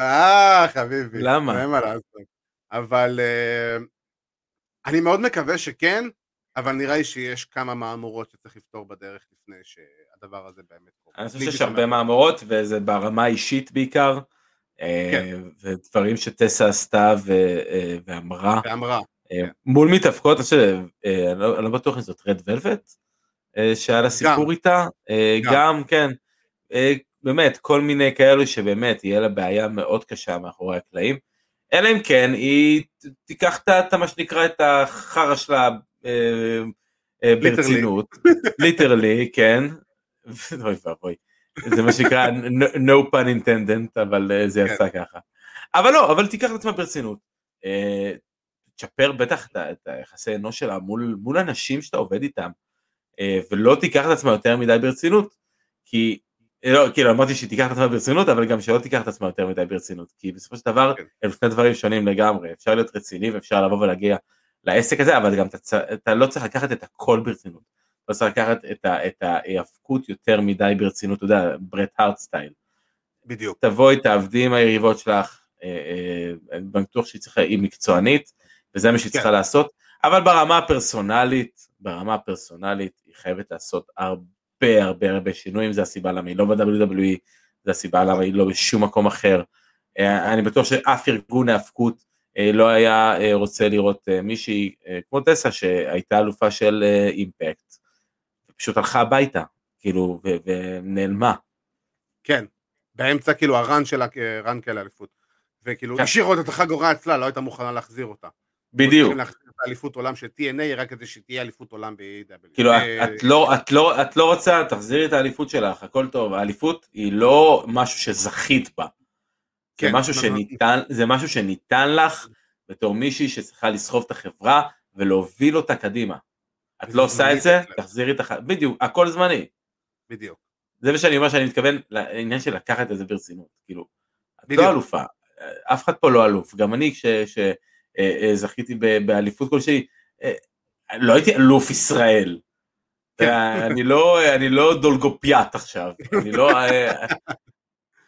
אה, חביבי. למה? אין מה לעשות. אבל uh, אני מאוד מקווה שכן, אבל נראה לי שיש כמה מהמורות שצריך לפתור בדרך לפני שהדבר הזה באמת קורה. אני חושב שיש הרבה מהמורות, וזה ברמה האישית בעיקר. אה, כן. ודברים שטסה עשתה ו, אה, ואמרה. ואמרה. כן. מול מתאבקות, אני לא, לא בטוח אם זאת רד ולווט, שהיה לה סיפור איתה. גם, גם כן. באמת, כל מיני כאלו שבאמת יהיה לה בעיה מאוד קשה מאחורי הקלעים. אלא אם כן, היא תיקח את מה שנקרא את החרא שלה אה, אה, ברצינות, ליטרלי, כן, אוי ואבוי, זה מה שנקרא no pun intended, אבל אה, זה כן. יצא ככה. אבל לא, אבל תיקח את עצמה ברצינות. אה, תשפר בטח את היחסי אנוש שלה מול מול אנשים שאתה עובד איתם, אה, ולא תיקח את עצמה יותר מדי ברצינות, כי, לא, כאילו אמרתי שהיא תיקח את עצמה ברצינות, אבל גם שלא תיקח את עצמה יותר מדי ברצינות, כי בסופו של דבר כן. הם שני דברים שונים לגמרי, אפשר להיות רציני ואפשר לבוא ולהגיע לעסק הזה, אבל גם אתה, אתה לא צריך לקחת את הכל ברצינות, לא צריך לקחת את ה- את ההיאבקות יותר מדי ברצינות, אתה יודע, ברט הארט סטייל. בדיוק. תבואי, תעבדי עם היריבות שלך, אה, אה, אני בטוח שהיא צריכה, היא מקצוענית, וזה מה שהיא כן. צריכה לעשות, אבל ברמה הפרסונלית, ברמה הפרסונלית, היא חייבת לעשות הרבה הרבה הרבה שינויים, זה הסיבה למה היא לא ב-WWE, זה הסיבה למה היא לא בשום מקום אחר. אה, אני בטוח שאף ארגון היאבקות אה, לא היה רוצה לראות מישהי כמו טסה שהייתה אלופה של אימפקט, פשוט הלכה הביתה, כאילו, ו- ונעלמה. כן. באמצע כאילו הרן שלה, רן כאלה אליפות. וכאילו כן. השאירה אותה את החגורה אצלה, לא הייתה מוכנה להחזיר אותה. בדיוק. להחזיר את האליפות עולם של TNA רק כדי שתהיה אליפות עולם ב-AW. כאילו, אה, את, לא, את, לא, את לא רוצה, תחזירי את האליפות שלך, הכל טוב, האליפות היא לא משהו שזכית בה. זה, כן, משהו ממש. שניתן, זה משהו שניתן לך בתור מישהי שצריכה לסחוב את החברה ולהוביל אותה קדימה. את לא עושה את זה. תחזירי את הח... בדיוק, הכל זמני. בדיוק. זה מה שאני אומר שאני מתכוון לעניין של לקחת את זה ברצינות. כאילו, את. לא אלופה, אף אחד פה לא אלוף, גם אני כשזכיתי באליפות כלשהי, אה, לא הייתי אלוף ישראל. כן. אה, אני לא, אני לא דולגופיאט עכשיו, אני לא, אה,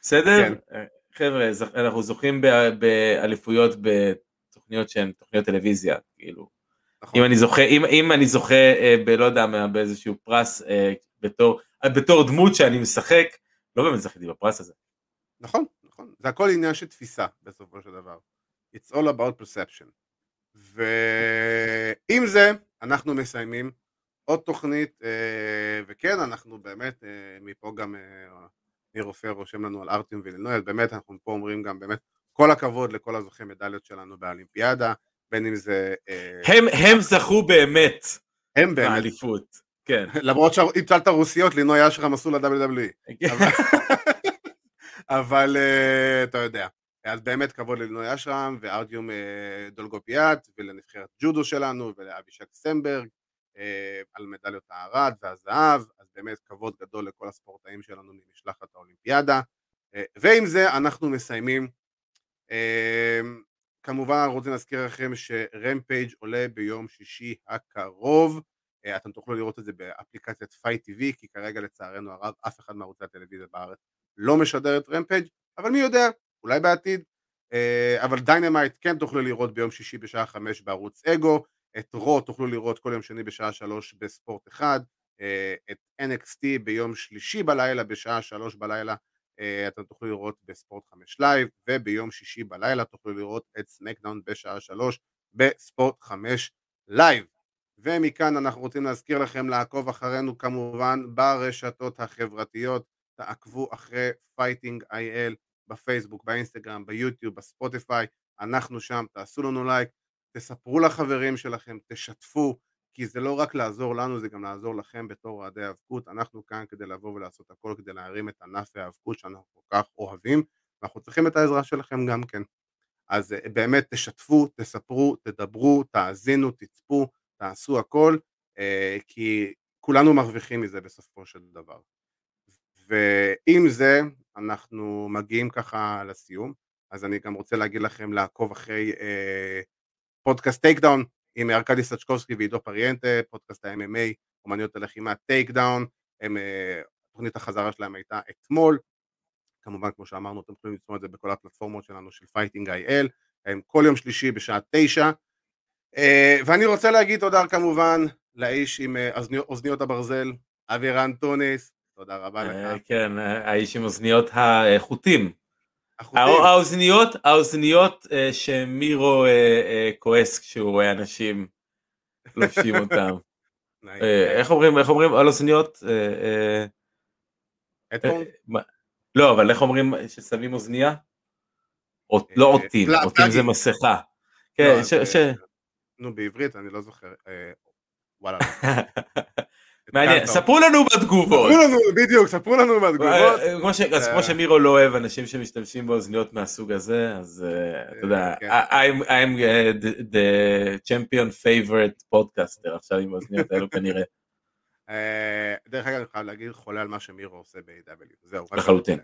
בסדר? כן. אה, חבר'ה, אנחנו זוכים באליפויות בתוכניות שהן תוכניות טלוויזיה, כאילו. אם אני זוכה, אם, אם אני זוכה אה, בלא יודע מה, באיזשהו פרס אה, בתור, אה, בתור דמות שאני משחק, לא באמת זכיתי בפרס הזה. נכון, נכון. זה הכל עניין של תפיסה בסופו של דבר. It's all about perception. ועם זה אנחנו מסיימים עוד תוכנית, אה, וכן, אנחנו באמת, אה, מפה גם אה, ניר רושם לנו על ארטיום ואילינוי, אז באמת אנחנו פה אומרים גם באמת כל הכבוד לכל הזוכי מדליות שלנו באולימפיאדה, בין אם זה... אה, הם, הם זכו באמת הם באמת, באליפות, כן. למרות שהצלת רוסיות, לינוי אשרם עשו ל-WWE. אבל- אבל אה, אתה יודע, אז באמת כבוד ללינוי אשרם וארדיום אה, דולגופיאט ולנבחרת ג'ודו שלנו ולאבישק סמברג אה, על מדליות הארד והזהב, אז באמת כבוד גדול לכל הספורטאים שלנו ממשלחת האולימפיאדה. אה, ועם זה אנחנו מסיימים. כמובן אנחנו רוצים להזכיר לכם ש Rampage עולה ביום שישי הקרוב. אה, אתם תוכלו לראות את זה באפליקציית FITE TV, כי כרגע לצערנו הרב אף אחד מערוצי הטלוויזיה בארץ לא משדר את Rampage, אבל מי יודע, אולי בעתיד. אה, אבל Dynamite כן תוכלו לראות ביום שישי בשעה חמש בערוץ EGO, את Raw תוכלו לראות כל יום שני בשעה שלוש בספורט אחד, אה, את NXT ביום שלישי בלילה בשעה שלוש בלילה אתם תוכלו לראות בספורט חמש live, וביום שישי בלילה תוכלו לראות את SmackDown בשעה שלוש בספורט חמש live. ומכאן אנחנו רוצים להזכיר לכם לעקוב אחרינו כמובן ברשתות החברתיות, תעקבו אחרי Fighting IL בפייסבוק, באינסטגרם, ביוטיוב, בספוטיפיי, אנחנו שם, תעשו לנו לייק, תספרו לחברים שלכם, תשתפו, כי זה לא רק לעזור לנו, זה גם לעזור לכם בתור אוהדי האבקות, אנחנו כאן כדי לבוא ולעשות הכל כדי להרים את ענף האבקות שאנחנו כל כך אוהבים, ואנחנו צריכים את העזרה שלכם גם כן. אז אה, באמת תשתפו, תספרו, תדברו, תאזינו, תצפו, תעשו הכל, אה, כי כולנו מרוויחים מזה בסופו של דבר. ועם זה אנחנו מגיעים ככה לסיום, אז אני גם רוצה להגיד לכם לעקוב אחרי אה, פודקאסט Take Down עם ארכדי סצ'קובסקי ועידו פריאנטה, פודקאסט ה-MMA, אומניות הלחימה Take Down, הם, אה, תוכנית החזרה שלהם הייתה אתמול, כמובן כמו שאמרנו אתם יכולים לצפות את זה בכל הפלטפורמות שלנו של Fighting IL, כל יום שלישי בשעה תשע, אה, ואני רוצה להגיד תודה כמובן לאיש עם אה, אוזני- אוזניות הברזל, אבירן טוניס, תודה רבה לך. כן, האיש עם אוזניות החוטים. האוזניות, האוזניות אה, שמירו אה, אה, כועס כשהוא רואה אנשים לובשים אותם. איך אומרים, איך אומרים על אוזניות? לא, אבל איך אומרים ששמים אוזניה? אות- לא עוטים, לא, עוטים זה. מסכה. לא, כן, נו בעברית אני לא זוכר, וואלה. מעניין. ספרו לנו בתגובות. ספרו לנו, בדיוק, ספרו לנו מהתגובות. אה, ש- אז כמו שמירו לא אוהב אנשים שמשתמשים באוזניות מהסוג הזה, אז אה, אתה יודע, כן. I'm אה, the- champion favorite podcaster עכשיו עם האוזניות האלו כנראה. אה, דרך אגב, אני חייב להגיד, חולה על מה שמירו עושה ב-AW. זהו, לחלוטין.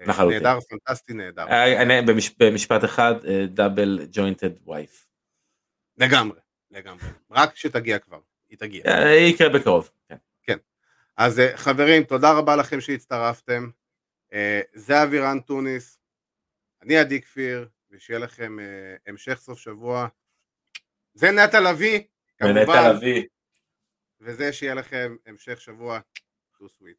אה, לחלוטין. נהדר, פנטסטי, נהדר. אה, במשפט אחד, דאבל ג'וינטד וייף. לגמרי, לגמרי. רק שתגיע כבר, היא תגיע. אה, יקרה בקרוב. כן. אז אה, חברים, תודה רבה לכם שהצטרפתם. אה, זה אבירן טוניס, אני עדי כפיר, ושיהיה לכם המשך סוף שבוע. זה נטע לביא, ונטע כמובן, לביא. וזה שיהיה לכם המשך שבוע. too sweet.